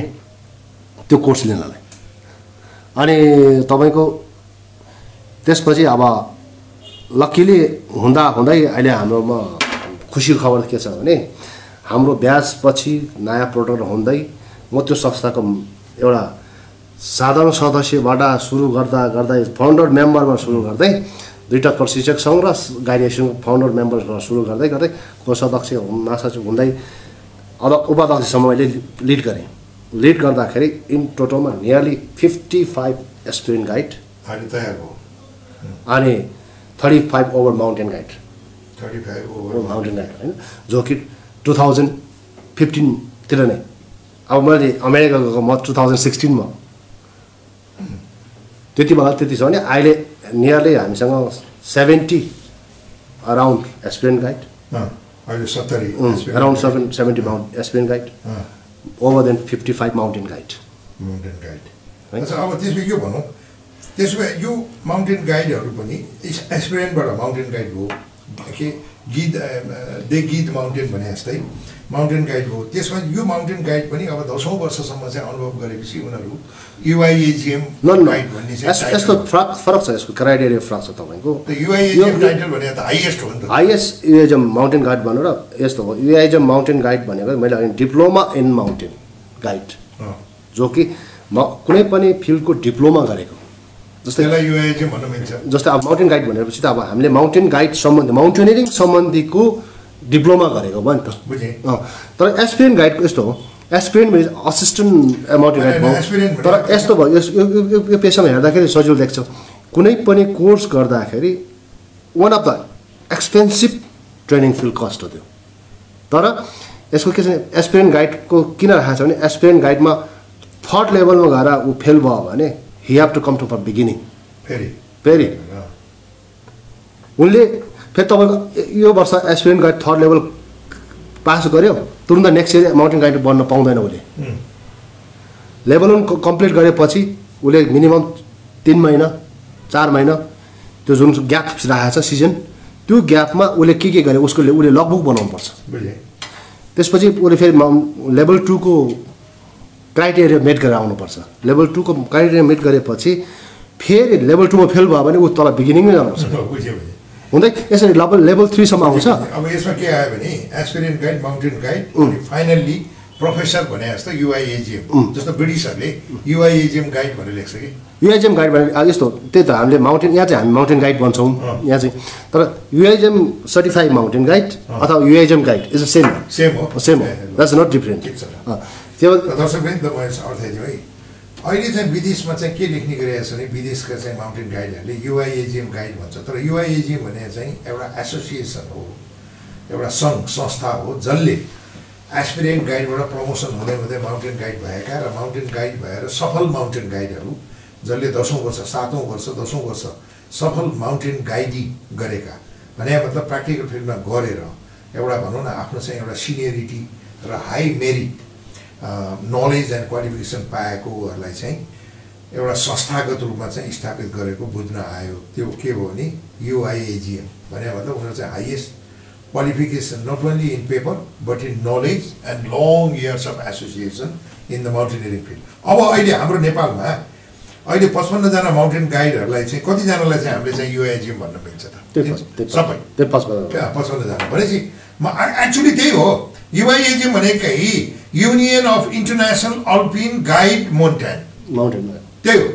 त्यो कोर्स लिनलाई। अनि तपाईँको त्यसपछि अब लक्किली हुँदा हुँदै अहिले हाम्रोमा खुसीको खबर के छ भने हाम्रो ब्याजपछि नयाँ प्रोडक्ट हुँदै म त्यो संस्थाको एउटा साधारण सदस्यबाट सुरु गर्दा गर्दै फाउन्डर मेम्बरमा सुरु गर्दै दुईवटा प्रशिक्षक सङ्घ र गाइडेसनको फाउन्डर मेम्बरबाट सुरु गर्दै गर्दै कोषाध्यक्ष महासचिव हुँदै अब उपाध्यक्षसम्म मैले लिड गरेँ। लिड गर्दाखेरि in टोटलमा nearly fifty five experience guide अहिले तयार भयो। अनि thirty five over mountain guide thirty five over mountain guide होइन जो कि टु थाउजन्ड फिफ्टिनतिर नै। अब मैले अमेरिका गएको म टु थाउजन्ड सिक्सटिनमा त्यति बेला त्यति छ भने अहिले नियरली हामीसँग seventy around experience guide around seven seventy mount experience guide over than fifty five mountain guide mountain guide अब त्यसमा यो भनौँ त्यसो भए यो माउन्टेन गाइडहरू पनि एक्सपिरियन्सबाट माउन्टेन गाइड भयो के गीत दे गीत माउन्टेन भने जस्तै माउन्टेन गाइड भयो त्यसमा यो माउन्टेन गाइड पनि अब दसौँ वर्षसम्म चाहिँ अनुभव गरेपछि उनीहरू युआइएजिएम गाइड भन्ने चाहिँ यस्तो फरक फरक छ यसको क्राइटेरिया फरक छ तपाईँको। युआइएजिएम टाइटल भने त हाइएस्ट हो नि त। हाइएस्ट युएजम माउन्टेन गाइड भनेर यस्तो हो। युएजम माउन्टेन गाइड भनेको मैले भने डिप्लोमा इन माउन्टेन गाइड जो कि म कुनै पनि फिल्डको डिप्लोमा गरेको। जस्तै जस्तै अब माउन्टेन गाइड भनेपछि त अब हामीले माउन्टेन गाइड सम्बन्धी माउन्टेनियरिङ सम्बन्धीको डिप्लोमा गरेको भयो नि त। तर एसपिएन गाइडको यस्तो हो? एसपिएन भने असिस्टेन्ट माउन्टेन गाइड भयो। तर यस्तो भयो यो पेसामा हेर्दाखेरि सजिलो देख्छ। कुनै पनि कोर्स गर्दाखेरि one of the expensive training field cost हो त्यो। तर यसको के छ एसपिरेन्ट गाइडको किन राखेको छ भने एसपिरेन्ट गाइडमा थर्ड लेभलमा गएर ऊ फेल भयो भने he have to come to for beginning फेरि फेरि उनले फेरि तपाईँको यो वर्ष aspirant guide third level pass गर्यो तुरन्त नेक्स्ट इयर माउन्टेन गाइड बन्न पाउँदैन उसले। लेभल वान कम्प्लिट गरेपछि उसले मिनिमम तिन महिना चार महिना त्यो जुन ग्याप राखेको छ सिजन त्यो ग्यापमा उसले के के गरे उसको उसले लगबुक बनाउनुपर्छ। बुझेँ त्यसपछि उसले फेरि लेभल टूको क्राइटेरिया मेट गरेर आउनुपर्छ। लेभल टूको क्राइटेरिया मेट गरेपछि फेरि लेभल टूमा फेल भयो भने ऊ तल बिगिनिङमै जानुपर्छ। हुँदै यसरी लेभल लेभल थ्रीसम्म आउँछ। अब यसमा के आयो भने aspirant guide mountain guide finally professor भने जस्तो युआइएजिएम जस्तो ब्रिटिसहरूले युआइएजिएम गाइड भनेर लेख्छ कि? युआइजिएम गाइड भने अब यस्तो त्यही त हामीले माउन्टेन यहाँ चाहिँ हामी माउन्टेन गाइड भन्छौँ। यहाँ चाहिँ तर युआइजिएम सर्टिफाइड माउन्टेन गाइड अथवा UIAGM guide is a same. Same हो। सेम हो। That's not different. त्यो दर्शक पनि त म यसो अर्थ दिउँ है। अहिले चाहिँ विदेशमा चाहिँ के लेख्ने गरिरहेको छ भने विदेशका चाहिँ माउन्टेन गाइडहरूले युआइएजिएम गाइड भन्छ। तर युआइएजिएम भने चाहिँ एउटा एसोसिएसन हो एउटा सङ्घ संस्था हो जसले एस्पिरेन्ट गाइडबाट प्रमोसन हुँदै हुँदै माउन्टेन गाइड भएका र माउन्टेन गाइड भएर सफल माउन्टेन गाइडहरू जसले दसौँ वर्ष सातौँ वर्ष दसौँ वर्ष सफल माउन्टेन गाइडिङ गरेका भने मतलब प्र्याक्टिकल फिल्डमा गरेर एउटा भनौँ न आफ्नो चाहिँ एउटा सिनियरिटी र high merit knowledge and qualification पाएकोहरूलाई चाहिँ एउटा संस्थागत रूपमा चाहिँ स्थापित गरेको बुझ्न आयो त्यो के भयो भने युआइएजिएम भने मतलब उनीहरू चाहिँ highest qualification not only in paper but in knowledge and long years of association in the mountaineering field. अब अहिले हाम्रो नेपालमा अहिले पचपन्नजना माउन्टेन गाइडहरूलाई चाहिँ कतिजनालाई चाहिँ हामीले चाहिँ युएजिएम भन्न मिल्छ त? सबै। पचपन्नजना भनेपछि म एक्चुली त्यही हो। युआइएजिएम भनेकै union of international alpine guide mountain माउन्टेनमा त्यही हो।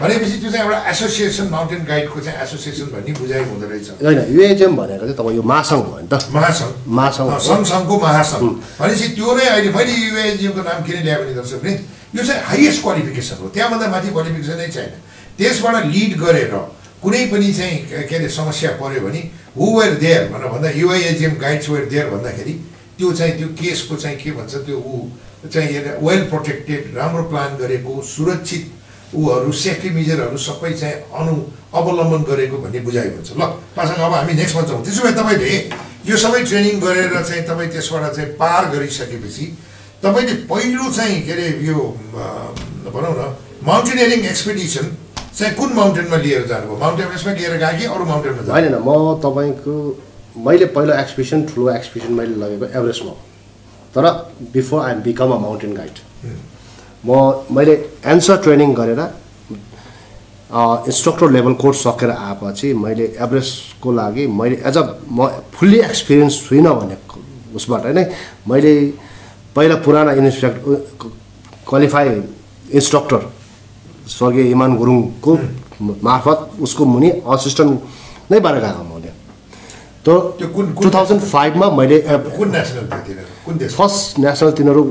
भनेपछि त्यो चाहिँ एउटा एसोसिएसन माउन्टेन गाइडको चाहिँ एसोसिएसन भन्ने बुझाइ हुँदो रहेछ। होइन युएजिएम भनेको चाहिँ तपाईँ यो महासङ्घ हो नि त। महासङ्घ। महासङ्घ। अँ, सङ्घ सङ्घको महासङ्घ भनेपछि त्यो नै अहिले मैले युएजिएमको नाम किन ल्याएँ भने दर्शक भने यो चाहिँ हाइएस्ट क्वालिफिकेसन हो। त्यहाँभन्दा माथि क्वालिफिकेसनै छैन। त्यसबाट लिड गरेर कुनै पनि चाहिँ के के अरे समस्या पऱ्यो भने हु वेयर देयर भनेर भन्दा युआइएजिएम गाइड्स वेयर देयर भन्दाखेरि त्यो चाहिँ त्यो केसको चाहिँ के भन्छ त्यो ऊ चाहिँ वेल प्रोटेक्टेड राम्रो प्लान गरेको सुरक्षित ऊहरू सेफ्टी मेजरहरू सबै चाहिँ अनु अवलम्बन गरेको भन्ने बुझाइ हुन्छ ल पासँग अब हामी नेक्स्टमा जाउँ त्यसो भए तपाईँले यो सबै ट्रेनिङ गरेर चाहिँ तपाईँ त्यसबाट चाहिँ पार गरिसकेपछि तपाईँले पहिलो चाहिँ के अरे यो भनौँ न माउन्टेनियरिङ एक्सपिडिसन चाहिँ कुन माउन्टेनमा लिएर जानुभयो? माउन्ट एभरेस्टमा लिएर गयो कि अरू माउन्टेनमा होइन म तपाईँको मैले पहिलो एक्सपिडिसन ठुलो एक्सपिडिसन मैले लगेको एभरेस्टमा। तर before I'm become a mountain guide म मैले एन्सर ट्रेनिङ गरेर इन्स्ट्रक्टर लेभल कोर्स सकेर आएपछि मैले एभरेस्टको लागि मैले एज अ म फुल्ली एक्सपिरियन्स छुइनँ भन्ने उसबाट नै मैले पहिला पुराना इन्स्ट्रक्ट क्वालिफाई इन्स्ट्रक्टर स्वर्गीय इमान गुरुङको मार्फत उसको मुनि असिस्टेन्ट नै भएर गएको मैले त्यो त्यो कुन- टु थाउजन्ड फाइभमा मैले कुन नेसनल कुन देश? फर्स्ट नेसनल तिनीहरू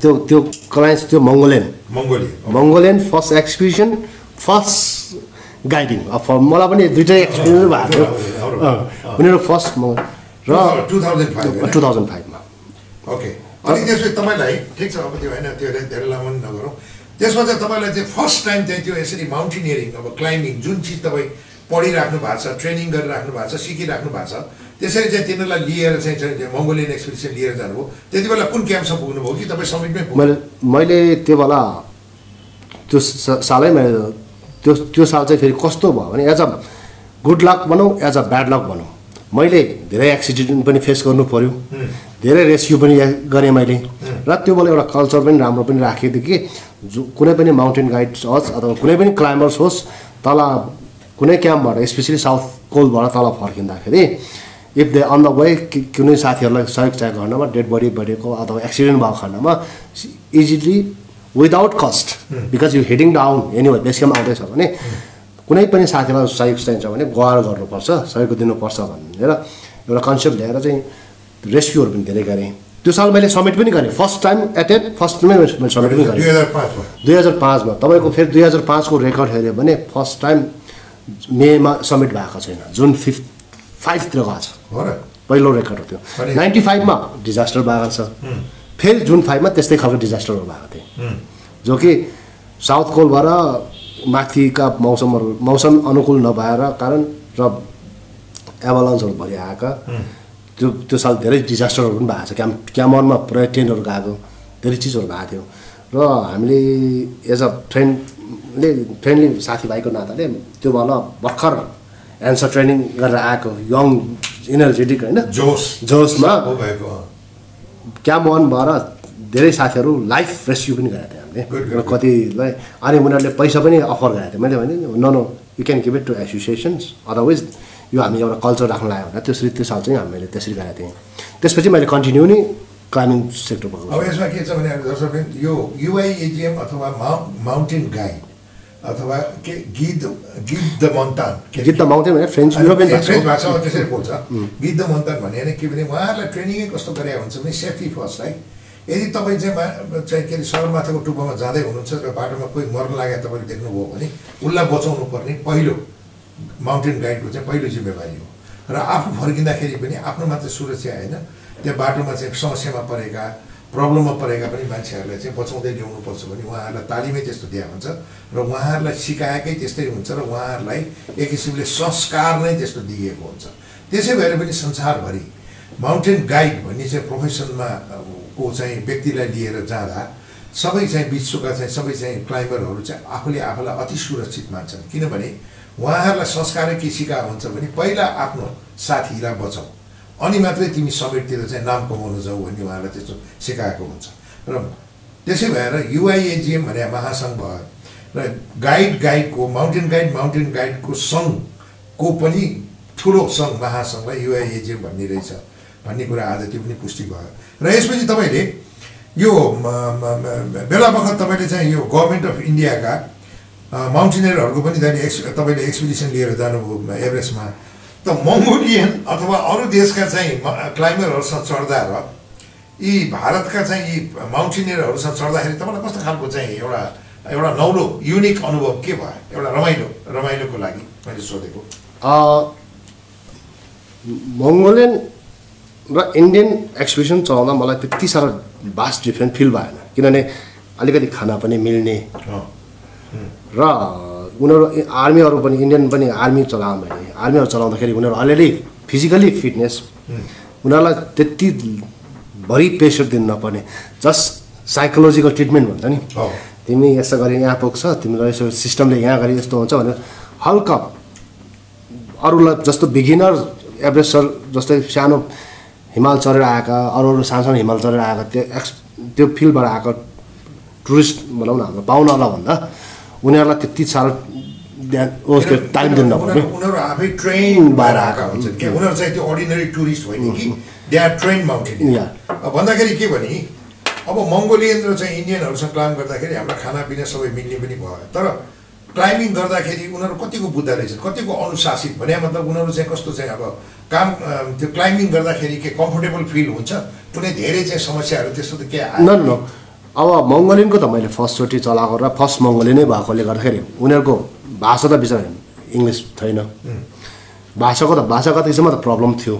त्यो त्यो क्लाइन्स थियो Mongolian. Mongolia Mongolian first expedition first guiding अब मलाई पनि दुइटै एक्सपिरियन्स भएको थियो। उनीहरू फर्स्ट म र two thousand five two thousand फाइभमा ओके अनि त्यसपछि तपाईँलाई ठिक छ अब त्यो होइन त्यो धेरै लामो नगरौँ। त्यसमा चाहिँ तपाईँलाई चाहिँ फर्स्ट टाइम चाहिँ त्यो यसरी माउन्टेनियरिङ अब क्लाइम्बिङ जुन चिज तपाईँ पढिराख्नु भएको छ ट्रेनिङ गरिराख्नु भएको छ सिकिराख्नु भएको छ। त्यसरी चाहिँ तिनीहरूलाई लिएर चाहिँ मङ्गोलियन एक्सपिडिसन लिएर जानुभयो। त्यति बेला कुन क्याम्पसम्म पुग्नुभयो कि तपाईँ समिटमै मैले मैले त्यो बेला त्यो सालै मैले त्यो त्यो साल चाहिँ फेरि कस्तो भयो भने एज अ गुड लक भनौँ एज अ ब्याड लक भनौँ। मैले धेरै एक्सिडेन्ट पनि फेस गर्नु पऱ्यो धेरै रेस्क्यु पनि गरेँ मैले। र त्यो बेला एउटा कल्चर पनि राम्रो पनि राखेको थियो कि जो कुनै पनि माउन्टेन गाइड्स होस् अथवा कुनै पनि क्लाइम्बर्स होस् तल कुनै क्याम्पबाट स्पेसली साउथ कोलबाट तल फर्किँदाखेरि if they on the way कुनै साथीहरूलाई सहयोग चाहिएको खण्डमा डेड बडी बढेको अथवा एक्सिडेन्ट भएको खण्डमा easily without cost because you heading down anyway base camp आउँदैछ भने कुनै पनि साथीलाई सहयोग चाहिन्छ भने गुहार गर्नुपर्छ सहयोग दिनुपर्छ भनेर एउटा कन्सेप्ट ल्याएर चाहिँ रेस्क्युहरू पनि धेरै गरेँ। त्यो साल मैले समिट पनि गरेँ। फर्स्ट टाइम एटेन्ड फर्स्टमै मैले समिट पनि गरेँ। दुई हजार पाँचमा। तपाईँको फेरि दुई हजार पाँचको रेकर्ड हेऱ्यो भने फर्स्ट टाइम मेमा समिट भएको छैन। जुन फिफ्थ फाइभतिर गएको छ। पहिलो रेकर्ड हो त्यो। नाइन्टी फाइभमा डिजास्टर भएको छ। फेरि जुन फाइभमा त्यस्तै खालको डिजास्टरहरू भएको थिए जो कि साउथ कोलबाट माथिका मौसमहरू मौसम अनुकूल नभएर कारण र एभालान्सहरू भरि आएका। त्यो त्यो साल धेरै डिजास्टरहरू पनि भएको छ। क्याम क्यामरमा पुरै ट्रेनहरू गएको धेरै चिजहरू भएको थियो। र हामीले एज अ फ्रेन्डले फ्रेन्डली साथीभाइको नाताले त्यो बेला भर्खर एन्सर ट्रेनिङ गरेर आएको यङ इनर्जेटिक होइन? जोस। जोसमा अँ। क्याम्प वानबाट धेरै साथीहरू लाइफ रेस्क्यु पनि गरेको थियो हामीले। कतिलाई अनि उनीहरूले पैसा पनि अफर गरेको थियो मैले भने न no you can give it to associations otherwise यो हामी एउटा कल्चर राख्न लाग्यो भने त्यसरी त्यो साल चाहिँ हामीले त्यसरी गरेको थियौँ। त्यसपछि मैले कन्टिन्यू नै क्लाइम्बिङ सेक्टर अब पकाउँछु यसमा के छ भने दर्शक यो युआइएजिएम अथवा माउ माउन्टेन गाइड अथवा के गिद गिद द मन्तान के गीत त माउन्टेन भने फ्रेन्च युरोपियन। भाषामा त्यसरी बोल्छ। गिद द मन्तान भने के भने उहाँहरूलाई ट्रेनिङै कस्तो गरे हुन्छ भने सेफ्टी फर्स्ट है। यदि तपाईँ चाहिँ चाहिँ के अरे सगरमाथाको टुप्पोमा जाँदै हुनुहुन्छ र बाटोमा कोही मर्न लागेको तपाईँले देख्नुभयो भने उसलाई बचाउनु पर्ने पहिलो माउन्टेन गाइडको चाहिँ पहिलो जिम्मेवारी हो। र आफू फर्किँदाखेरि पनि आफ्नो मात्रै सुरक्षा होइन। त्यो बाटोमा चाहिँ समस्यामा परेका प्रब्लममा परेका पनि मान्छेहरूलाई चाहिँ बचाउँदै ल्याउनुपर्छ भने उहाँहरूलाई तालिमै त्यस्तो दिएको हुन्छ र उहाँहरूलाई सिकाएकै त्यस्तै हुन्छ र उहाँहरूलाई एक किसिमले संस्कार नै त्यस्तो दिइएको हुन्छ। त्यसै भएर पनि संसारभरि माउन्टेन गाइड भन्ने चाहिँ प्रोफेसनमा को चाहिँ व्यक्तिलाई लिएर जाँदा सबै चाहिँ विश्वका चाहिँ सबै चाहिँ क्लाइम्बरहरू चाहिँ आफूले आफूलाई अति सुरक्षित मान्छन्। किनभने उहाँहरूलाई संस्कारै के सिकाएको हुन्छ भने पहिला आफ्नो साथीलाई बचाऊ। अनि मात्रै तिमी समेटतिर चाहिँ नाम कमाउन जाऊ भन्ने उहाँलाई त्यस्तो सिकाएको हुन्छ र त्यसै भएर युआइएजिएम भने महासङ्घ भयो र गाइड गाइडको माउन्टेन गाइड माउन्टेन गाइडको सङ्घको पनि ठुलो सङ्घ महासङ्घलाई युआइएजिएम भन्ने रहेछ भन्ने कुरा आज त्यो पनि पुष्टि भयो र यसपछि तपाईँले यो बेला बखत तपाईँले चाहिँ यो गभर्मेन्ट अफ इन्डियाका माउन्टेनियरहरूको पनि जाने एक्स तपाईँले एक्सपिडिसन लिएर जानुभयो एभरेस्टमा त मङ्गोलियन अथवा अरू देशका चाहिँ क्लाइम्बरहरूसँग चढ्दा र यी भारतका चाहिँ यी माउन्टेनियरहरूसँग चढ्दाखेरि तपाईँलाई कस्तो खालको चाहिँ एउटा एउटा नौलो युनिक अनुभव के भयो? एउटा रमाइलो रमाइलोको लागि मैले सोधेको। मङ्गोलियन र इन्डियन एक्सपिडिसन चलाउँदा मलाई त्यति साह्रो भास्ट डिफ्रेन्ट फिल भएन। किनभने अलिकति खाना पनि मिल्ने र उनीहरू आर्मीहरू पनि इन्डियन पनि आर्मी चलाउँ भने आर्मीहरू चलाउँदाखेरि उनीहरू अलरेडी फिजिकली फिटनेस। उनीहरूलाई त्यति भरि प्रेसर दिनु नपर्ने। जस्ट साइकोलोजिकल ट्रिटमेन्ट भन्छ नि। तिमी यसो गरी यहाँ पुग्छ तिमीलाई यसो सिस्टमले यहाँ गरी यस्तो हुन्छ भनेर हल्का अरूलाई जस्तो बिगिनर एभरेज सर जस्तै सानो हिमाल चढेर आएका अरू अरू सानो सानो हिमाल चढेर आएका त्यो एक्स त्यो फिल्डबाट आएको टुरिस्ट भनौँ न हाम्रो पाहुनालाई भन्दा उनीहरूलाई त्यति साह्रो ध्यान टाइम दिनु नपर्ने। उनीहरू आफै ट्रेन भएर आएका हुन्छन्। क्या? उनीहरू चाहिँ त्यो अर्डिनरी टुरिस्ट होइन कि? They are train mountain. भन्दाखेरि के भने अब मङ्गोलियन र चाहिँ इन्डियनहरूसँग क्लाइम्ब गर्दाखेरि हाम्रो खानापिना सबै मिल्ने पनि भयो। तर क्लाइम्बिङ गर्दाखेरि उनीहरू कतिको बुद्ध रहेछन् कतिको अनुशासित भने मतलब उनीहरू चाहिँ कस्तो चाहिँ अब काम त्यो क्लाइम्बिङ गर्दाखेरि के कम्फोर्टेबल फिल हुन्छ? कुनै धेरै चाहिँ समस्याहरू त्यस्तो त के अब मङ्गोलियनको त मैले फर्स्टचोटि चलाएको र फर्स्ट मङ्गोलियनै भएकोले गर्दाखेरि उनीहरूको भाषा त बिचरा इङ्ग्लिस छैन। भाषाको त भाषाको त यसमा त प्रब्लम थियो।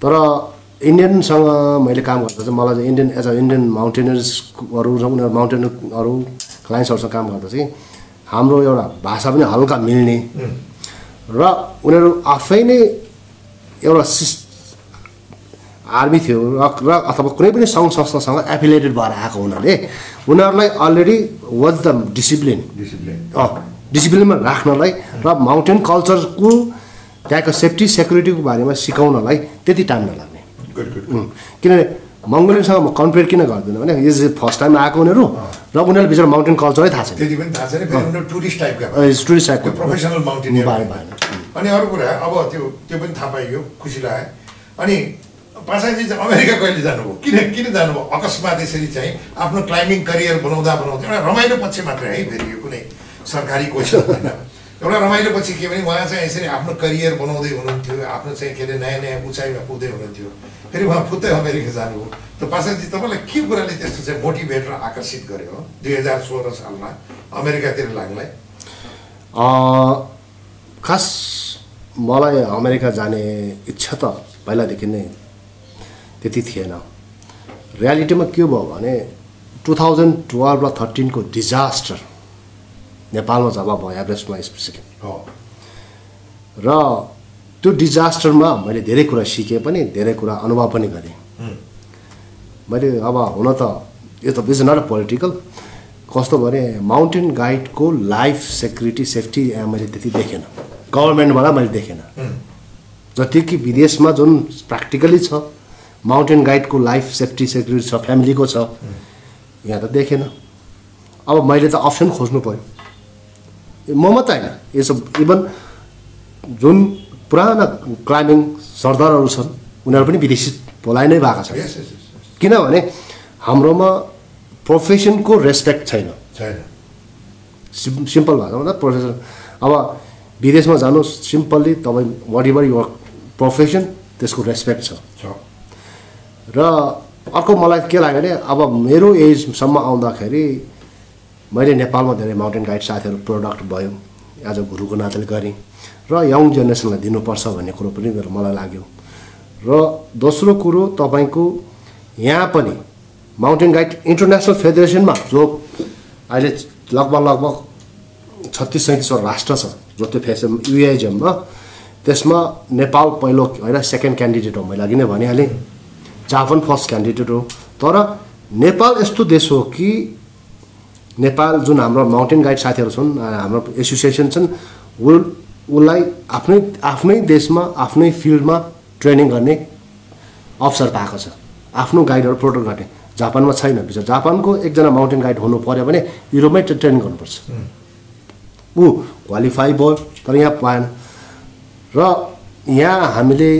तर इन्डियनसँग मैले काम गर्दा चाहिँ मलाई चाहिँ इन्डियन एज अ इन्डियन माउन्टेनर्सहरू र उनीहरू माउन्टेनरहरू क्लाइन्ट्सहरूसँग काम गर्दा चाहिँ हाम्रो एउटा भाषा पनि हल्का मिल्ने। र उनीहरू आफै नै एउटा सिस आर्मी थियो र र अथवा कुनै पनि सङ्घ संस्थासँग एफिलिएटेड भएर आएको हुनाले उनीहरूलाई already was the discipline discipline डिसिप्लिनमा राख्नलाई र माउन्टेन कल्चरको त्यहाँको सेफ्टी सेक्युरिटीको बारेमा सिकाउनलाई त्यति टाइम नलाग्ने। किनभने मङ्गोलियनसँग म कम्पेयर किन गर्दिनँ भने इज फर्स्ट टाइम आएको उनीहरू र उनीहरूले बिचरा माउन्टेन कल्चरै थाहा छैन। टुरिस्ट टाइपका प्रोफेसनल। अनि अरू कुरा अब त्यो त्यो पनि थाहा पाइयो खुसी लाग्यो। अनि पासाजी चाहिँ अमेरिका कहिले जानुभयो? किन किन जानुभयो? अकस्मात यसरी चाहिँ आफ्नो क्लाइम्बिङ करियर बनाउँदा बनाउँदा एउटा रमाइलो पक्ष मात्रै है फेरि यो कुनै सरकारी होइन। एउटा रमाइलो पछि के भने उहाँ चाहिँ यसरी आफ्नो करियर बनाउँदै हुनुहुन्थ्यो आफ्नो चाहिँ के अरे नयाँ नयाँ उचाइमा पुग्दै हुनुहुन्थ्यो। फेरि उहाँ फुत्तै अमेरिका जानुभयो। त पासाजी तपाईँलाई के कुराले त्यस्तो चाहिँ मोटिभेट र आकर्षित गर्यो दुई हजार सोह्र सालमा अमेरिकातिर लाग्नलाई। खास मलाई अमेरिका जाने इच्छा त पहिलादेखि नै त्यति थिएन। रियालिटीमा के भयो भने टु थाउजन्ड टुवेल्भ र थर्टिनको डिजास्टर नेपालमा जब भयो एभरेस्टमा स्पेसली हो। र त्यो डिजास्टरमा मैले धेरै कुरा सिकेँ पनि धेरै कुरा अनुभव पनि गरेँ। मैले अब हुन त यो त इज नट पोलिटिकल कस्तो भने माउन्टेन गाइडको लाइफ सेक्युरिटी सेफ्टी मैले त्यति देखेन। गभर्मेन्टबाट मैले देखेन। जति कि विदेशमा जुन प्र्याक्टिकली छ माउन्टेन गाइडको लाइफ सेफ्टी सेक्युरिटी छ फ्यामिलीको छ यहाँ त देखेन। अब मैले त अप्सन खोज्नु पऱ्यो। म मात्रै होइन यो सब इभन जुन पुराना क्लाइम्बिङ सरदारहरू छन् उनीहरू पनि विदेशी भोलाइ नै भएको छ यस यस यस, यस। किनभने हाम्रोमा प्रोफेसनको रेस्पेक्ट छैन। छैन। सिम् सिम्पल भाषामा प्रोफेसन अब विदेशमा जानु सिम्पल्ली तपाईँ वाट एभर युर प्रोफेसन त्यसको रेस्पेक्ट छ। र अर्को मलाई के लाग्यो भने अब मेरो एजसम्म आउँदाखेरि मैले नेपालमा धेरै माउन्टेन गाइड साथीहरू प्रोडक्ट भयो एज अ गुरुको नाताले गरेँ र यङ जेनेरेसनलाई दिनुपर्छ भन्ने कुरो पनि मेरो मलाई लाग्यो। र दोस्रो कुरो तपाईँको यहाँ पनि माउन्टेन गाइड इन्टरनेसनल फेडरेसनमा जो अहिले लगभग लगभग छत्तिस सैँतिसवटा राष्ट्र छ जो त्यो फेसन युएजममा त्यसमा नेपाल पहिलो होइन सेकेन्ड क्यान्डिडेट हो। मैले अघि नै भनिहालेँ। जापान फर्स्ट क्यान्डिडेट हो। तर नेपाल यस्तो देश हो कि नेपाल जुन हाम्रो माउन्टेन गाइड साथीहरू छन् हाम्रो एसोसिएसन छन् उ उसलाई आफ्नै आफ्नै देशमा आफ्नै फिल्डमा ट्रेनिङ गर्ने अवसर पाएको छ। आफ्नो गाइडहरू प्रोटेक्ट गर्ने। जापानमा छैन विचार जापानको एकजना माउन्टेन गाइड हुनु पऱ्यो भने युरोपमै ट्रे- ट्रेनिङ गर्नुपर्छ। ऊ क्वालिफाई भयो तर यहाँ पाएन। र यहाँ हामीले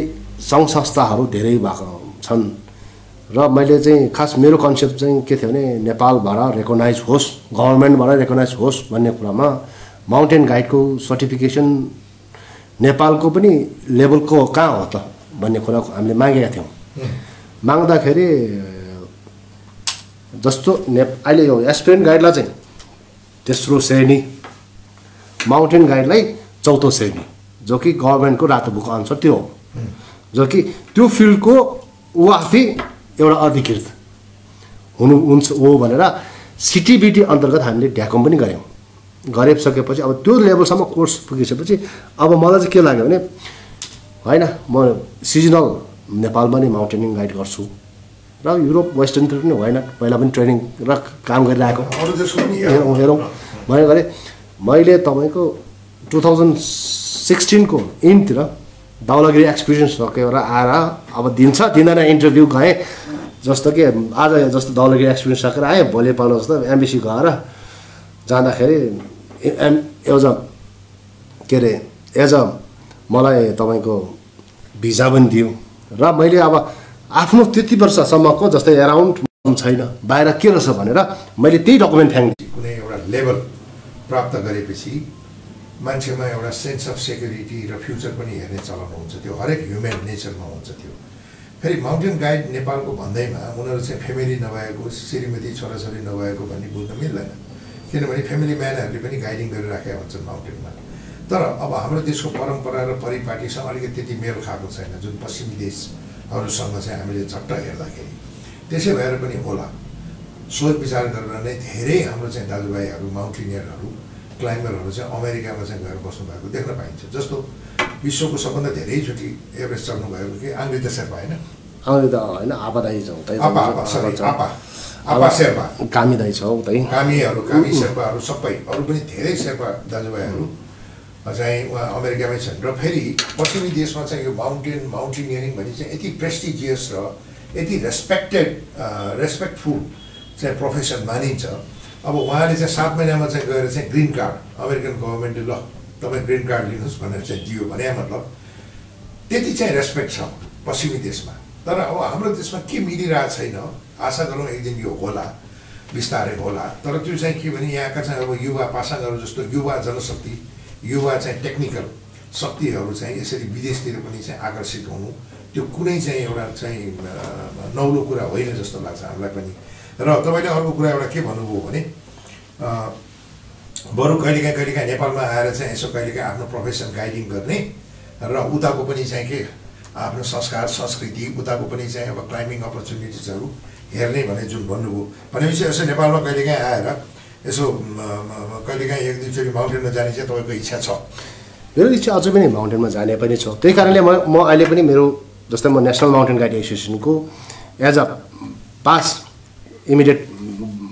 सङ्घ संस्थाहरू धेरै भएको छन्। र मैले चाहिँ खास मेरो कन्सेप्ट चाहिँ के थियो भने नेपालबाट रेकगनाइज होस् गभर्मेन्टबाट रेकगनाइज होस् भन्ने कुरामा माउन्टेन गाइडको सर्टिफिकेसन नेपालको पनि लेभलको कहाँ हो त भन्ने कुरा हामीले मागेका थियौँ। माग्दाखेरि जस्तो ने अहिले यो एसपिरेन्ट गाइडलाई चाहिँ तेस्रो श्रेणी माउन्टेन गाइडलाई चौथो श्रेणी जो कि गभर्मेन्टको रातो बुक अनुसार त्यो हो। जो कि त्यो फिल्डको आफै एउटा अधिकृत हुनु हुन्छ हो भनेर सिटिबिटी अन्तर्गत हामीले ढ्याकम पनि गऱ्यौँ गरिसकेपछि अब त्यो लेभलसम्म कोर्स पुगिसकेपछि अब मलाई चाहिँ के लाग्यो भने होइन म सिजनल नेपालमा नै माउन्टेनिङ गाइड गर्छु र युरोप वेस्टर्नतिर पनि होइन पहिला पनि ट्रेनिङ र काम गरिरहेको हेरौँ हेरौँ मैले गरेँ मैले तपाईँको टु थाउजन्ड सिक्सटिनको इनतिर दाउलागिरी एक्सपिरियन्स सकेर आएर अब दिन्छ दिँदैन इन्टरभ्यू गएँ। जस्तो कि आज जस्तो दाउलागिरी एक्सपिरियन्स सकेर आएँ भोलिपल्ट जस्तो एमबिसी गएर जाँदाखेरि एम एज अ के अरे एज अ मलाई तपाईँको भिजा पनि दियो। र मैले अब आफ्नो त्यति वर्षसम्मको जस्तै एराउन्ड छैन बाहिर के रहेछ भनेर मैले त्यही डकुमेन्ट फ्याँक्दिएँ। कुनै एउटा लेभल प्राप्त गरेपछि मान्छेमा एउटा सेन्स अफ सेक्युरिटी र फ्युचर पनि हेर्ने चलन हुन्छ त्यो हरेक ह्युमेन नेचरमा हुन्छ त्यो। फेरि माउन्टेन गाइड नेपालको भन्दैमा उनीहरू चाहिँ फ्यामिली नभएको श्रीमती छोराछोरी नभएको भन्ने बुझ्न मिल्दैन। किनभने फ्यामिली म्यानहरूले पनि गाइडिङ गरिराखेका हुन्छन् माउन्टेनमा तर अब हाम्रो देशको परम्परा र परिपाटीसँग अलिकति त्यति मेल खाएको छैन जुन पश्चिमी देशहरूसँग चाहिँ हामीले झट्ट हेर्दाखेरि। त्यसै भएर पनि होला सोच विचार गरेर नै धेरै हाम्रो चाहिँ दाजुभाइहरू माउन्टेनियरहरू क्लाइम्बरहरू चाहिँ अमेरिकामा चाहिँ गएर बस्नु भएको देख्न पाइन्छ। जस्तो विश्वको सबभन्दा धेरैचोटि एभरेस्ट चल्नु भएको कि आङ्ग्रिता शेर्पा होइन? आउने त होइन आबा दाई छ आपा शेर्पा। कामी दाई छ उतै। कामीहरू कामी शेर्पाहरू सबै अरू पनि धेरै शेर्पा दाजुभाइहरू चाहिँ उहाँ अमेरिकामै छन्। र फेरि पश्चिमी देशमा चाहिँ यो माउन्टेन माउन्टेनियरिङ भन्ने चाहिँ यति प्रेस्टिजियस र यति रेस्पेक्टेड रेस्पेक्टफुल चाहिँ प्रोफेसन मानिन्छ। अब उहाँले चाहिँ सात महिनामा चाहिँ गएर चाहिँ ग्रिन कार्ड अमेरिकन गभर्मेन्टले ल तपाईँ ग्रिन कार्ड लिनुहोस् भनेर चाहिँ दियो भने मतलब त्यति चाहिँ रेस्पेक्ट छ पश्चिमी देशमा। तर अब हाम्रो देशमा के मिलिरहेको छैन आशा गरौँ एक दिन यो होला बिस्तारै होला। तर त्यो चाहिँ के भने यहाँका चाहिँ अब युवा पासाङहरू जस्तो युवा जनशक्ति युवा चाहिँ टेक्निकल शक्तिहरू चाहिँ यसरी विदेशतिर पनि चाहिँ आकर्षित हुनु त्यो कुनै चाहिँ एउटा चाहिँ नौलो कुरा होइन जस्तो लाग्छ हामीलाई पनि। र तपाईँले अर्को कुरा एउटा के भन्नुभयो भने बरु कहिलेकाहीँ कहिलेकाहीँ नेपालमा आएर चाहिँ यसो कहिलेकाहीँ आफ्नो प्रोफेसन गाइडिङ गर्ने र उताको पनि चाहिँ के आफ्नो संस्कार संस्कृति उताको पनि चाहिँ अब क्लाइम्बिङ अपर्च्युनिटिजहरू हेर्ने भने जुन भन्नुभयो। भनेपछि यसो नेपालमा कहिलेकाहीँ आएर यसो कहिलेकाहीँ एक दुईचोटि माउन्टेनमा जाने चाहिँ तपाईँको इच्छा छ। मेरो इच्छा अझै पनि माउन्टेनमा जाने पनि छ। त्यही कारणले म म अहिले पनि मेरो जस्तै म national mountain guide एसोसिएसनको as a past immediate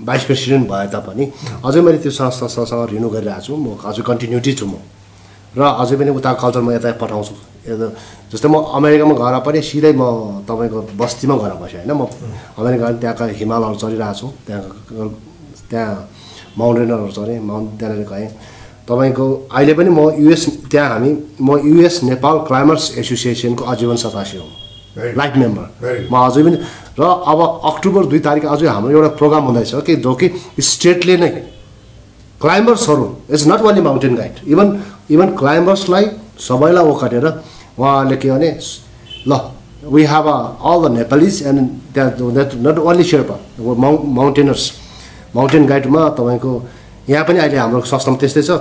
vice president भए तापनि अझै मैले त्यो संस्थासँग रिन्यू गरिरहेको छु। म अझै कन्टिन्युटी छु म। र अझै पनि उता कल्चर म यता पठाउँछु। जस्तै म अमेरिकामा गएर पनि सिधै म तपाईँको बस्तीमा गएर बसेँ होइन। म अमेरिका त्यहाँका हिमालहरू चढिरहेको छु। त्यहाँ त्यहाँ माउन्टेनरहरू चढेँ माउन्ट त्यहाँनिर गएँ। तपाईँको अहिले पनि म युएस त्यहाँ हामी म युएस नेपाल क्लाइमर्स एसोसिएसनको आजीवन सदस्य हुँ। Life member. म अझै पनि र अब अक्टोबर दुई तारिक अझै हाम्रो एउटा प्रोग्राम हुँदैछ कि जो कि स्टेटले नै क्लाइम्बर्सहरू it's not only mountain guide even even क्लाइम्बर्सलाई सबैलाई ओखटेर उहाँले के भने ल we have a all the Nepalese and त्यहाँ नट ओन्ली शेर्पा माउ माउन्टेनर्स माउन्टेन गाइडमा तपाईँको यहाँ पनि अहिले हाम्रो संस्थामा त्यस्तै छ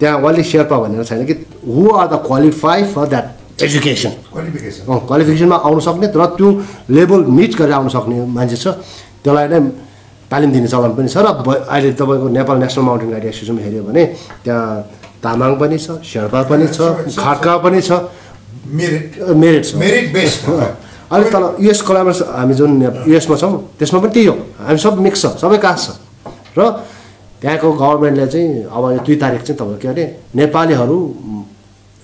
त्यहाँ ओन्ली शेर्पा भनेर छैन कि who are the qualify for that education qualification क्वालिफिकेसनमा आउनु सक्ने र त्यो लेभल मिट गरेर आउनु सक्ने मान्छे छ। त्यसलाई नै तालिम दिने चलन पनि छ र अहिले तपाईँको Nepal national mountain guide association हेऱ्यो भने त्यहाँ तामाङ पनि छ शेर्पा पनि छ खड्का पनि छ। मेरिट मेरिट छ। मेरिट बेस अहिले तल युएस कोलाबरेस हामी जुन युएसमा छौँ त्यसमा पनि त्यही हो। हामी सब मिक्स छ सबै कास्ट छ। र त्यहाँको गभर्मेन्टले चाहिँ अब यो दुई तारिक चाहिँ तपाईँको के अरे नेपालीहरू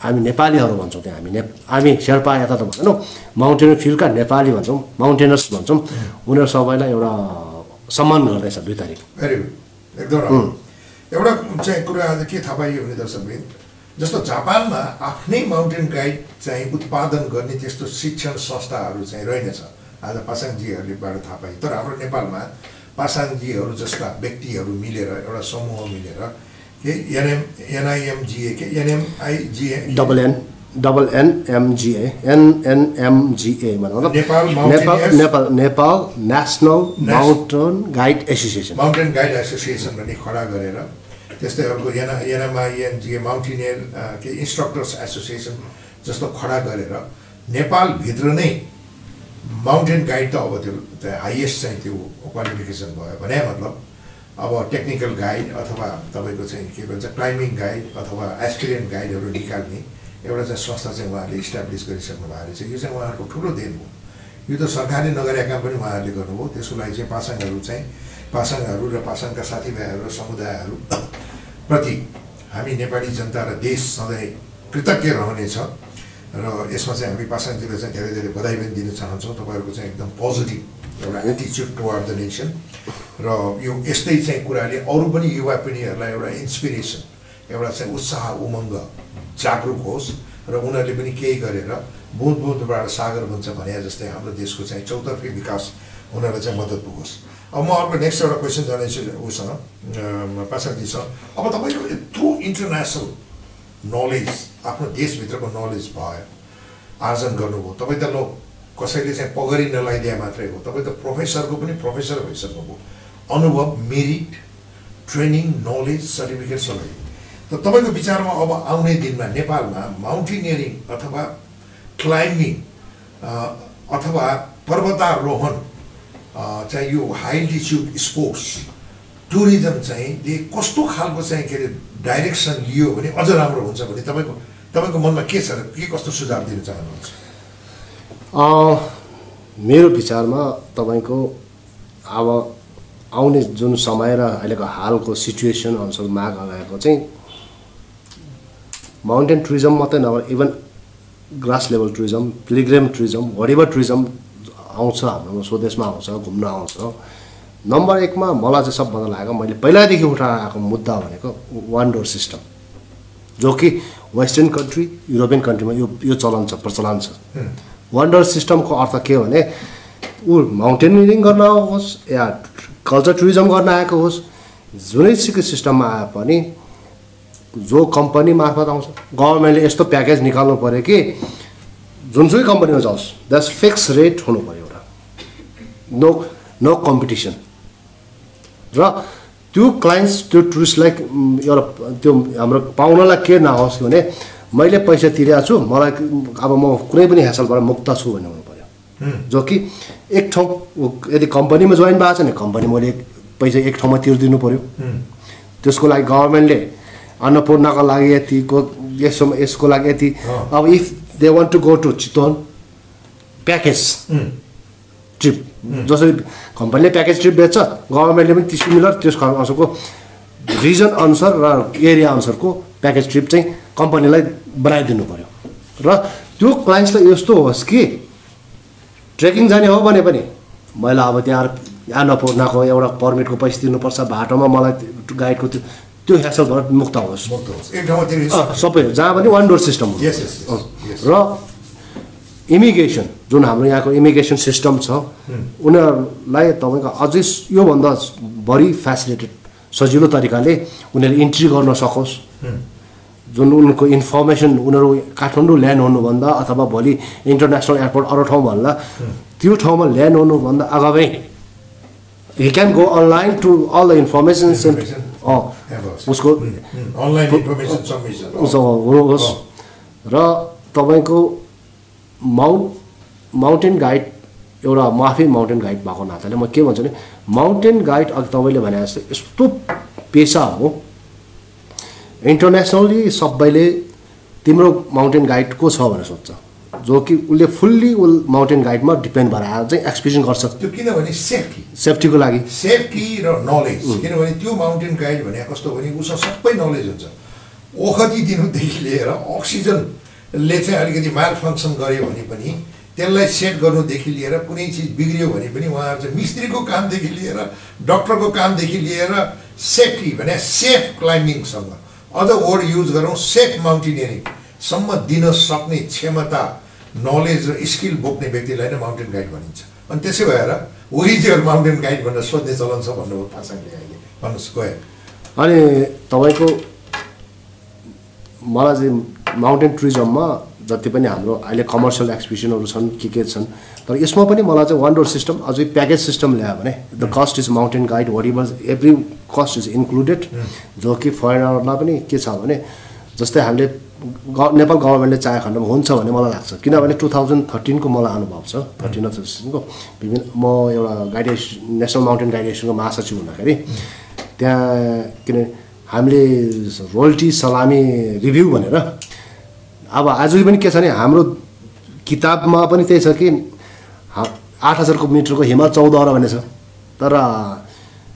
हामी नेपालीहरू भन्छौँ त्यहाँ हामी ने हामी शेर्पा यता त भएनौँ माउन्टेन फिल्डका नेपाली भन्छौँ माउन्टेनर्स भन्छौँ उनीहरू सबैलाई एउटा सम्मान गर्दैछ दुई तारिक। भेरी गुड एकदम एउटा चाहिँ कुरा आज के थाहा पाइयो भने दर्शकबिन जस्तो जापानमा आफ्नै माउन्टेन गाइड चाहिँ उत्पादन गर्ने त्यस्तो शिक्षण संस्थाहरू चाहिँ रहेनछ। आज पासाङजीहरूलेबाट थाहा पाइयो तर हाम्रो नेपालमा पासाङजीहरू जस्ता व्यक्तिहरू मिलेर एउटा समूह मिलेर एनआइएमजिए के NMIGA double N double NMGA NNMGA भनौँ Nepal Nepal Nepal national mountain guide association mountain guide association भन्ने खडा गरेर त्यस्तै अर्को एन एनएमआइएनजिए माउन्टेनियर के इन्स्ट्रक्टर्स एसोसिएसन जस्तो खडा गरेर नेपालभित्र नै माउन्टेन गाइड त अब त्यो हाइएस्ट चाहिँ त्यो क्वालिफिकेसन भयो भने मतलब अब टेक्निकल गाइड अथवा तपाईँको चाहिँ के भन्छ क्लाइम्बिङ गाइड अथवा एस्पिरियन्ट गाइडहरू निकाल्ने एउटा चाहिँ संस्था चाहिँ उहाँहरूले इस्टाब्लिस गरिसक्नु भएको रहेछ। यो चाहिँ उहाँहरूको ठुलो देन हो। यो त सरकारले नगरेका काम पनि उहाँहरूले गर्नुभयो। त्यसको लागि चाहिँ पासाङहरू चाहिँ पासाङहरू र पासाङका साथीभाइहरू र समुदायहरू प्रति हामी नेपाली जनता र देश सधैँ कृतज्ञ रहनेछ र यसमा चाहिँ हामी पासाङजीलाई चाहिँ धेरै धेरै बधाई पनि दिन चाहन्छौँ। तपाईँहरूको चाहिँ एकदम पोजिटिभ एउटा एटिच्युड टुवार्ड द नेसन र यो यस्तै चाहिँ कुराले अरू पनि युवा पिँढीहरूलाई एउटा इन्सपिरेसन एउटा चाहिँ उत्साह उमङ्ग जागरुक होस् र उनीहरूले पनि केही गरेर बुँद बुँदबाट सागर बन्छ भने जस्तै हाम्रो देशको चाहिँ चौतर्फी विकास उनीहरूलाई चाहिँ मद्दत पुगोस्। अब म अर्को नेक्स्ट एउटा क्वेसन जानेछु उसँग पासाङजीसँग अब तपाईँको यत्रो इन्टरनेसनल नलेज आफ्नो देशभित्रको नलेज भयो आर्जन गर्नुभयो तपाईँ त लो कसैले चाहिँ पगरी नलाइदिए मात्रै हो। तपाईँ त प्रोफेसरको पनि प्रोफेसर भइसक्नुभयो। अनुभव मेरिट ट्रेनिङ नलेज सर्टिफिकेट सबै त तपाईँको विचारमा अब आउने दिनमा नेपालमा माउन्टेनियरिङ अथवा क्लाइम्बिङ अथवा पर्वतारोहण चाहिँ यो हाई एल्टिच्युड स्पोर्ट्स टुरिज्म चाहिँ ले कस्तो खालको चाहिँ के अरे डाइरेक्सन लियो भने अझ राम्रो हुन्छ भने तपाईँको तपाईँको मनमा के छ के कस्तो सुझाव दिन चाहनुहुन्छ? मेरो विचारमा तपाईँको अब आउने जुन समय र अहिलेको हालको सिचुएसन अनुसार माग लगाएको चाहिँ माउन्टेन टुरिज्म मात्रै नभएर even grass level tourism pilgrim tourism वरिबर tourism आउँछ हाम्रो स्वदेशमा आउँछ घुम्न आउँछ। नम्बर एकमा मलाई चाहिँ सबभन्दा लागेको मैले पहिल्यैदेखि उठाएर आएको मुद्दा भनेको वान डोर सिस्टम जो कि वेस्टर्न कन्ट्री युरोपियन कन्ट्रीमा यो यो चलन छ प्रचलन छ। वान्डर सिस्टमको अर्थ के हो भने ऊ माउन्टेनियरिङ गर्न होस् या कल्चर टुरिज्म गर्न आएको होस् जुनै सिको सिस्टममा आए पनि जो कम्पनी मार्फत आउँछ गभर्मेन्टले यस्तो प्याकेज निकाल्नु पऱ्यो कि जुनसुकै कम्पनीमा जाओस् द्याट्स फिक्स रेट हुनु पऱ्यो एउटा। नो नो कम्पिटिसन र त्यो क्लाइन्ट्स त्यो टुरिस्टलाई एउटा त्यो हाम्रो पाउनलाई के नहोस् भने मैले पैसा तिरेको छु मलाई अब म कुनै पनि ह्यासलबाट मुक्त छु भन्ने हुनु पऱ्यो जो कि एक ठाउँ यदि कम्पनीमा जोइन भएको छ भने कम्पनी मैले पैसा एक ठाउँमा तिरिदिनु पऱ्यो त्यसको लागि गभर्मेन्टले अन्नपूर्णको लागि यतिको यसो यसको लागि यति। अब if they want to go to Chitwan package trip जसरी कम्पनीले प्याकेज ट्रिप बेच्छ गभर्मेन्टले पनि त्यो सिमिलर त्यसको अनुसारको रिजन अनुसार र एरिया अनुसारको प्याकेज ट्रिप चाहिँ कम्पनीलाई बनाइदिनु पऱ्यो र त्यो क्लाइन्ट्सलाई यस्तो होस् कि ट्रेकिङ जाने हो भने पनि मैले अब त्यहाँ अन्नपूर्णको एउटा पर्मिटको पैसा तिर्नुपर्छ बाटोमा मलाई गाइडको त्यो त्यो ह्यासलबाट मुक्त होस्। सबै जहाँ पनि वान डोर सिस्टम हो. र इमिग्रेसन जुन हाम्रो यहाँको इमिग्रेसन सिस्टम छ उनीहरूलाई तपाईँको अझै योभन्दा बढी फेसिलिटेड सजिलो तरिकाले उनीहरूले इन्ट्री गर्न सकोस्। जुन उनको इन्फर्मेसन उनीहरू काठमाडौँ ल्यान्ड हुनुभन्दा अथवा भोलि इन्टरनेसनल एयरपोर्ट अरू ठाउँ भन्दा त्यो ठाउँमा ल्यान्ड हुनुभन्दा अगावै he can go online to all the information. उसको सबमिसन उसो हुनुहोस् र तपाईँको माउन्ट माउन्टेन गाइड एउटा म आफै माउन्टेन गाइड भएको नाताले म के भन्छु भने माउन्टेन गाइड अघि तपाईँले भने जस्तो यस्तो पेसा हो इन्टरनेसनली सबैले तिम्रो माउन्टेन गाइड को छ भनेर सोध्छ। जो कि उसले फुल्ली उल माउन्टेन गाइडमा डिपेन्ड भएर आएर चाहिँ एक्सपिरियन्स गर्छ। त्यो किनभने सेफ्टी सेफ्टीको लागि। सेफ्टी र नलेज किनभने त्यो माउन्टेन गाइड भने कस्तो भने उसँग सबै नलेज हुन्छ। ओखती दिनुदेखि लिएर अक्सिजनले चाहिँ अलिकति माल फङ्सन गर्यो भने पनि त्यसलाई सेट गर्नुदेखि लिएर कुनै चिज बिग्रियो भने पनि उहाँहरू चाहिँ मिस्त्रीको कामदेखि लिएर डक्टरको कामदेखि लिएर सेफ्टी भने सेफ क्लाइम्बिङसँग अझ वर्ड युज गरौँ सेफ माउन्टेनियरिङसम्म दिन सक्ने क्षमता नलेज र स्किल बोक्ने व्यक्तिलाई नै माउन्टेन गाइड भनिन्छ। अनि त्यसै भएर ओरिजिनल माउन्टेन गाइड भनेर सोध्ने चलन छ भन्नुभयो पासाङले अहिले भन्नुहोस् गयो। अनि तपाईँको मलाई चाहिँ माउन्टेन टुरिज्ममा जति पनि हाम्रो अहिले कमर्सियल एक्सपिडिसनहरू छन् के के छन् तर यसमा पनि मलाई चाहिँ वान डोर सिस्टम अझै प्याकेज सिस्टम ल्यायो भने the cost is mountain guide whatever every cost is included जो कि फरेनरलाई पनि के छ भने जस्तै हामीले ग नेपाल गभर्मेन्टले चाहे खण्डमा हुन्छ भन्ने मलाई लाग्छ किनभने टु थाउजन्ड थर्टिनको मलाई अनुभव छ थर्टिन अफ सिक्सटिनको विभिन्न म एउटा गाइडेस नेसनल माउन्टेन गाइडेसनको महासचिव हुँदाखेरि त्यहाँ किन हामीले रोल्टी सलामी रिभ्यू भनेर अब आज पनि के छ भने हाम्रो किताबमा पनि त्यही छ कि आठ हजारको मिटरको हिमाल चौधवटा भन्ने छ तर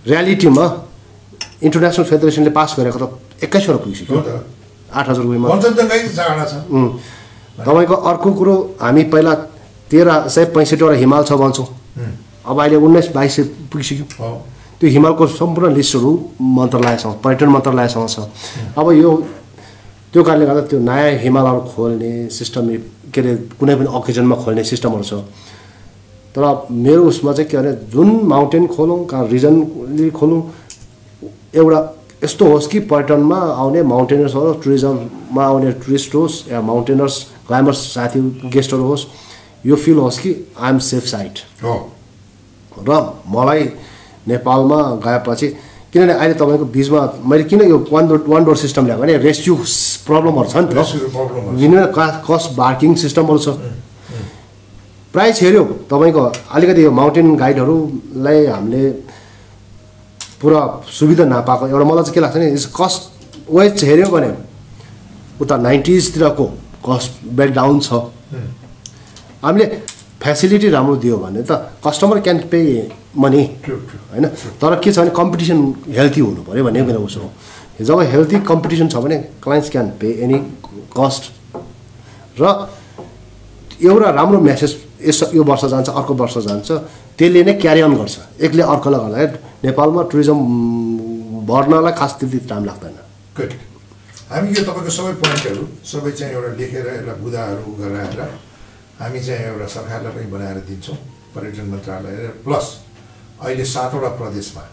रियालिटीमा इन्टरनेसनल फेडरेसनले पास गरेको त एक्काइसवटा पुगिसक्यो आठ हजारको हिमाल. तपाईँको अर्को कुरो हामी पहिला तेह्र सय पैँसठीवटा हिमाल छ भन्छौँ। अब अहिले उन्नाइस बाइस सय पुगिसक्यो। त्यो हिमालको सम्पूर्ण लिस्टहरू मन्त्रालयसँग पर्यटन मन्त्रालयसँग छ। अब यो त्यो कारणले गर्दा त्यो नयाँ हिमालहरू खोल्ने सिस्टम के अरे कुनै पनि ओकेजनमा खोल्ने सिस्टमहरू छ। तर मेरो उसमा चाहिँ के भने जुन माउन्टेन खोलौँ कहाँ रिजनली खोलौँ एउटा यस्तो होस् कि पर्यटनमा आउने माउन्टेनर्स होस् टुरिज्ममा आउने टुरिस्ट होस् या माउन्टेनर्स क्लाइम्बर्स साथी गेस्टहरू होस् यो फिल होस् कि आइएम सेफ साइट हो। र मलाई नेपालमा गएपछि किनभने अहिले तपाईँको बिचमा मैले किन यो one door one door system ल्याएको भने रेस्क्यु प्रब्लमहरू छ नि त। प्रब्लमहरू छ। विभिन्न का कस्ट बार्किङ सिस्टमहरू छ। प्राइस हेऱ्यो तपाईँको अलिकति यो माउन्टेन गाइडहरूलाई हामीले पुरा सुविधा नपाएको एउटा मलाई चाहिँ के लाग्छ भने इस कस्ट वेज हेऱ्यो भने उता नाइन्टिजतिरको कस्ट ब्याक डाउन छ। हामीले फेसिलिटी राम्रो दियो भने त कस्टमर क्यान पे मनी. होइन? तर के छ भने कम्पिटिसन हेल्थी हुनु पऱ्यो भन्ने मेरो उसो हो। जब हेल्थी कम्पिटिसन छ भने clients can pay any cost र एउटा राम्रो मेसेज यस यो वर्ष जान्छ अर्को वर्ष जान्छ त्यसले नै क्यारी अन गर्छ। एकले अर्कोलाई गर्दा नेपालमा टुरिज्म बढ्नलाई खास त्यति टाइम लाग्दैन। हामी यो तपाईँको सबै पोइन्टहरू सबै चाहिँ एउटा लेखेर यसलाई बुदाहरू गराएर हामी चाहिँ एउटा सरकारलाई पनि बनाएर दिन्छौँ पर्यटन मन्त्रालय प्लस अहिले सातवटा प्रदेशमा।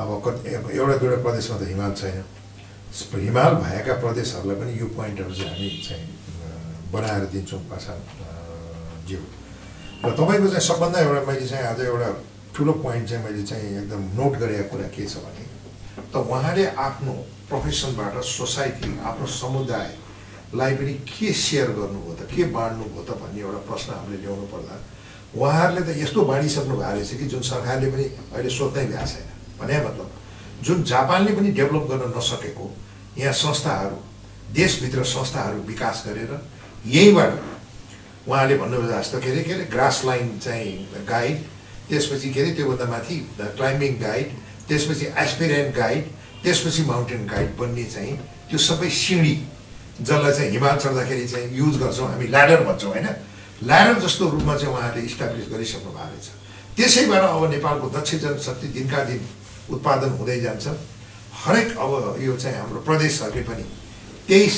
अब कति एउटा दुईवटा प्रदेशमा त हिमाल छैन। हिमाल भएका प्रदेशहरूलाई पनि यो पोइन्टहरू चाहिँ हामी चाहिँ बनाएर दिन्छौँ पासा ज्यू र तपाईँको चाहिँ सबभन्दा एउटा मैले चाहिँ आज एउटा ठुलो पोइन्ट चाहिँ मैले चाहिँ एकदम नोट गरेको कुरा के छ भने त उहाँले आफ्नो प्रोफेसनबाट सोसाइटी आफ्नो समुदायलाई पनि के सेयर गर्नुभयो त के बाँड्नुभयो त भन्ने एउटा प्रश्न हामीले ल्याउनु पर्दा उहाँहरूले त यस्तो बाँडिसक्नु भएको रहेछ कि जुन सरकारले पनि अहिले सोध्नै भ्या छैन। भने मतलब जुन जापानले पनि डेभलप गर्न नसकेको यहाँ संस्थाहरू देशभित्र संस्थाहरू विकास गरेर यहीँबाट उहाँले भन्नुभयो जस्तो के अरे के अरे ग्रास लाइन चाहिँ गाइड त्यसपछि के अरे त्योभन्दा माथि क्लाइम्बिङ गाइड त्यसपछि एस्पिरेन्ट गाइड त्यसपछि माउन्टेन गाइड बन्ने चाहिँ त्यो सबै सिँढी जसलाई चाहिँ हिमाल चढ्दाखेरि चाहिँ युज गर्छौँ हामी ल्याडर भन्छौँ होइन? ल्याडर जस्तो रूपमा चाहिँ उहाँहरूले इस्टाब्लिस गरिसक्नु भएको रहेछ त्यसैबाट अब नेपालको दक्ष जनशक्ति दिनका दिन उत्पादन हुँदै जान्छ। हरेक अब यो चाहिँ हाम्रो प्रदेशहरूले पनि त्यही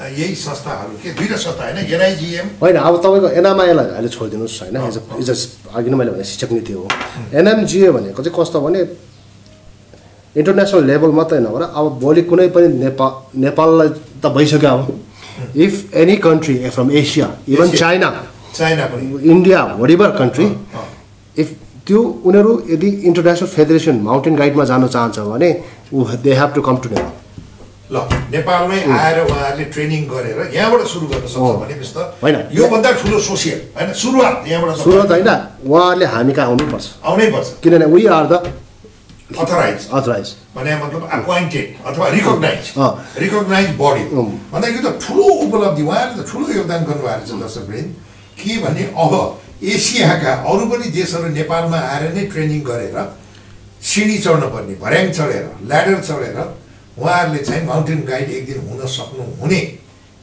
अ, यही संस्थाहरू के दुईवटा संस्था होइन एनआइजिएम। होइन अब तपाईँको एनएमआईलाई अहिले छोडिदिनुहोस् होइन एज इज अघि नै मैले भने शिक्षक नीति हो। एनएमजिए भनेको चाहिँ कस्तो भने इन्टरनेसनल लेभल मात्रै नभएर अब भोलि कुनै पनि नेपाल नेपाललाई त भइसक्यो अब। If any country from Asia even. China China पनि। इन्डिया वरिबर कन्ट्री। इफ त्यो उनीहरू यदि इन्टरनेसनल फेडरेसन माउन्टेन गाइडमा जान चाहन्छ भने they have to come to Nepal ल नेपालमै आएर उहाँहरूले ट्रेनिङ गरेर यहाँबाट सुरु गर्न सक्छ। भनेपछि त होइन। योभन्दा ठुलो सोसियल होइन सुरुवात यहाँबाट त सुरत होइन उहाँहरूले हामी कहाँ आउनुपर्छ। आउनै पर्छ किनभने we are the authorize authorize भने मतलब एपोइन्टेड अथवा रिकगनाइज। रिकगनाइज बडी अँ। भन्दा यो त ठुलो उपलब्धि उहाँहरूले त ठुलो योगदान गर्नुभएको छ दर्शकवृन्द के भने अब एसियाका अरू पनि देशहरू नेपालमा आएर नै ट्रेनिङ गरेर सिँढी चढ्न पर्ने भर्याङ चढेर ल्याडर चढेर उहाँहरूले चाहिँ माउन्टेन गाइड एक दिन हुन सक्नु हुने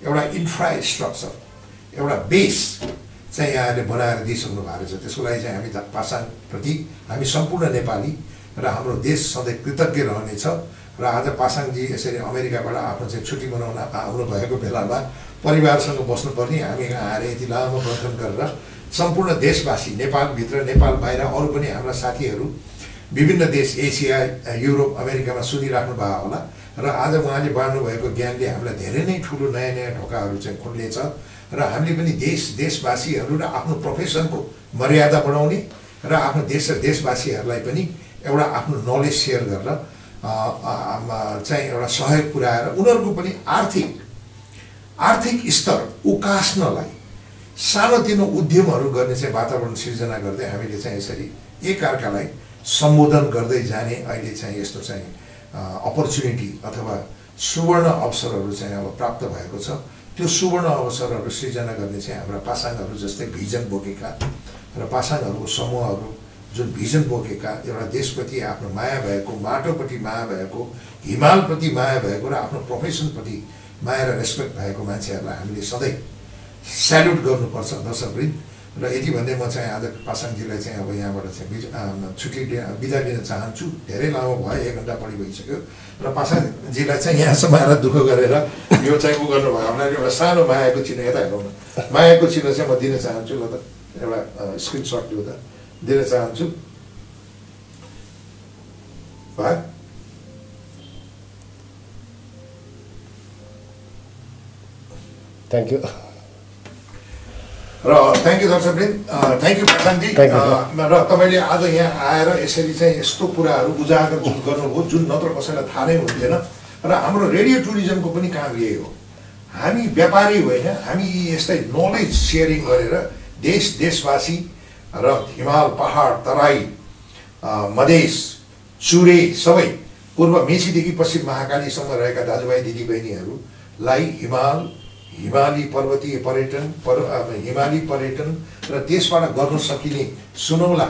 एउटा इन्फ्रास्ट्रक्चर एउटा बेस चाहिँ यहाँहरूले बनाएर दिइसक्नु भएको रहेछ। त्यसको लागि चाहिँ हामी पासाङप्रति हामी सम्पूर्ण नेपाली र हाम्रो देश सधैँ कृतज्ञ रहनेछ। र आज पासाङजी यसरी अमेरिकाबाट आफ्नो चाहिँ छुट्टी मनाउन आउनुभएको बेलामा परिवारसँग बस्नुपर्ने हामी यहाँ आएर यति लामो वर्णन गरेर सम्पूर्ण देशवासी नेपालभित्र नेपाल बाहिर अरू पनि हाम्रा साथीहरू विभिन्न देश एसिया युरोप अमेरिकामा सुनिराख्नु भएको होला र आज उहाँले बाँड्नुभएको ज्ञानले हामीलाई धेरै नै ठुलो नयाँ नयाँ ढोकाहरू चाहिँ खोल्नेछ र हामीले पनि देश देशवासीहरू र आफ्नो प्रोफेसनको मर्यादा बढाउने र आफ्नो देश र देशवासीहरूलाई पनि एउटा आफ्नो नलेज सेयर गरेर चाहिँ एउटा सहयोग पुऱ्याएर उनीहरूको पनि आर्थिक आर्थिक स्तर उकास्नलाई सानोतिनो उद्यमहरू गर्ने चाहिँ वातावरण सिर्जना गर्दै हामीले चाहिँ यसरी एकअर्कालाई सम्बोधन गर्दै जाने अहिले चाहिँ यस्तो चाहिँ अपर्च्युनिटी अथवा सुवर्ण अवसरहरू चाहिँ अब प्राप्त भएको छ। त्यो सुवर्ण अवसरहरू सृजना गर्ने चाहिँ हाम्रा पासाङहरू जस्तै भिजन बोकेका र पासाङहरूको समूहहरू जुन भिजन बोकेका एउटा देशप्रति आफ्नो माया भएको माटोपट्टि माया भएको हिमालप्रति माया भएको र आफ्नो प्रोफेसनप्रति माया र रेस्पेक्ट भएको मान्छेहरूलाई हामीले सधैँ स्याल्युट गर्नुपर्छ दर्शकवृन्द र यति भन्दै म चाहिँ आज पासाङजीलाई चाहिँ अब यहाँबाट चाहिँ छुट्टी बिदा लिन चाहन्छु। धेरै लामो भयो एक घन्टा बढी भइसक्यो र पासाङजीलाई चाहिँ यहाँसम्म आएर दुःख गरेर यो चाहिँ उ गर्नुभयो। हामीलाई एउटा सानो मायाको चिन्ह यता हेरौँ मायाको चिन्ह चाहिँ म दिन चाहन्छु ल त। एउटा स्क्रिनसट लिउ त दिन चाहन्छु। भयो थ्याङ्क यू र थ्याङ्क यू दर्शकवृन्द थ्याङ्क यू प्रशान्तजी र तपाईँले आज यहाँ आएर यसरी चाहिँ यस्तो कुराहरू उजागर जुन गर्नुभयो जुन नत्र कसैलाई थाहा नै हुन्थेन। र हाम्रो रेडियो टुरिज्मको पनि काम यही हो। हामी व्यापारी होइन हामी यस्तै नलेज सेयरिङ गरेर देश देशवासी र हिमाल पहाड तराई मधेस चुरे सबै पूर्व मेचीदेखि पश्चिम महाकालीसम्म रहेका दाजुभाइ दिदीबहिनीहरूलाई हिमाल हिमाली पर्वतीय पर्यटन पर् हिमाली पर्यटन र त्यसबाट गर्न सकिने सुनौला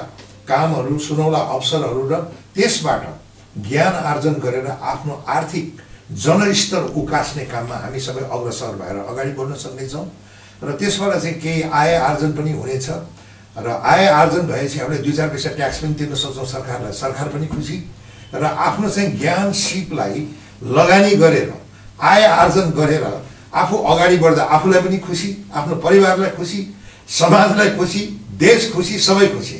कामहरू सुनौला अवसरहरू र त्यसबाट ज्ञान आर्जन गरेर आफ्नो आर्थिक जनस्तर उकास्ने काममा हामी सबै अग्रसर भएर अगाडि बढ्न सक्नेछौँ र त्यसबाट चाहिँ केही आय आर्जन पनि हुनेछ र आय आर्जन भएपछि हामीले दुई चार पैसा ट्याक्स पनि तिर्न सक्छौँ सरकारलाई सरकार पनि खुसी र आफ्नो चाहिँ ज्ञान सिपलाई लगानी गरेर आय आर्जन गरेर आफू अगाडि बढ्दा आफूलाई पनि खुसी आफ्नो परिवारलाई खुसी समाजलाई खुसी देश खुसी सबै खुसी।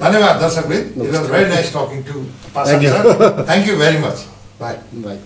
धन्यवाद दर्शकले very nice talking to thank you very much bye bye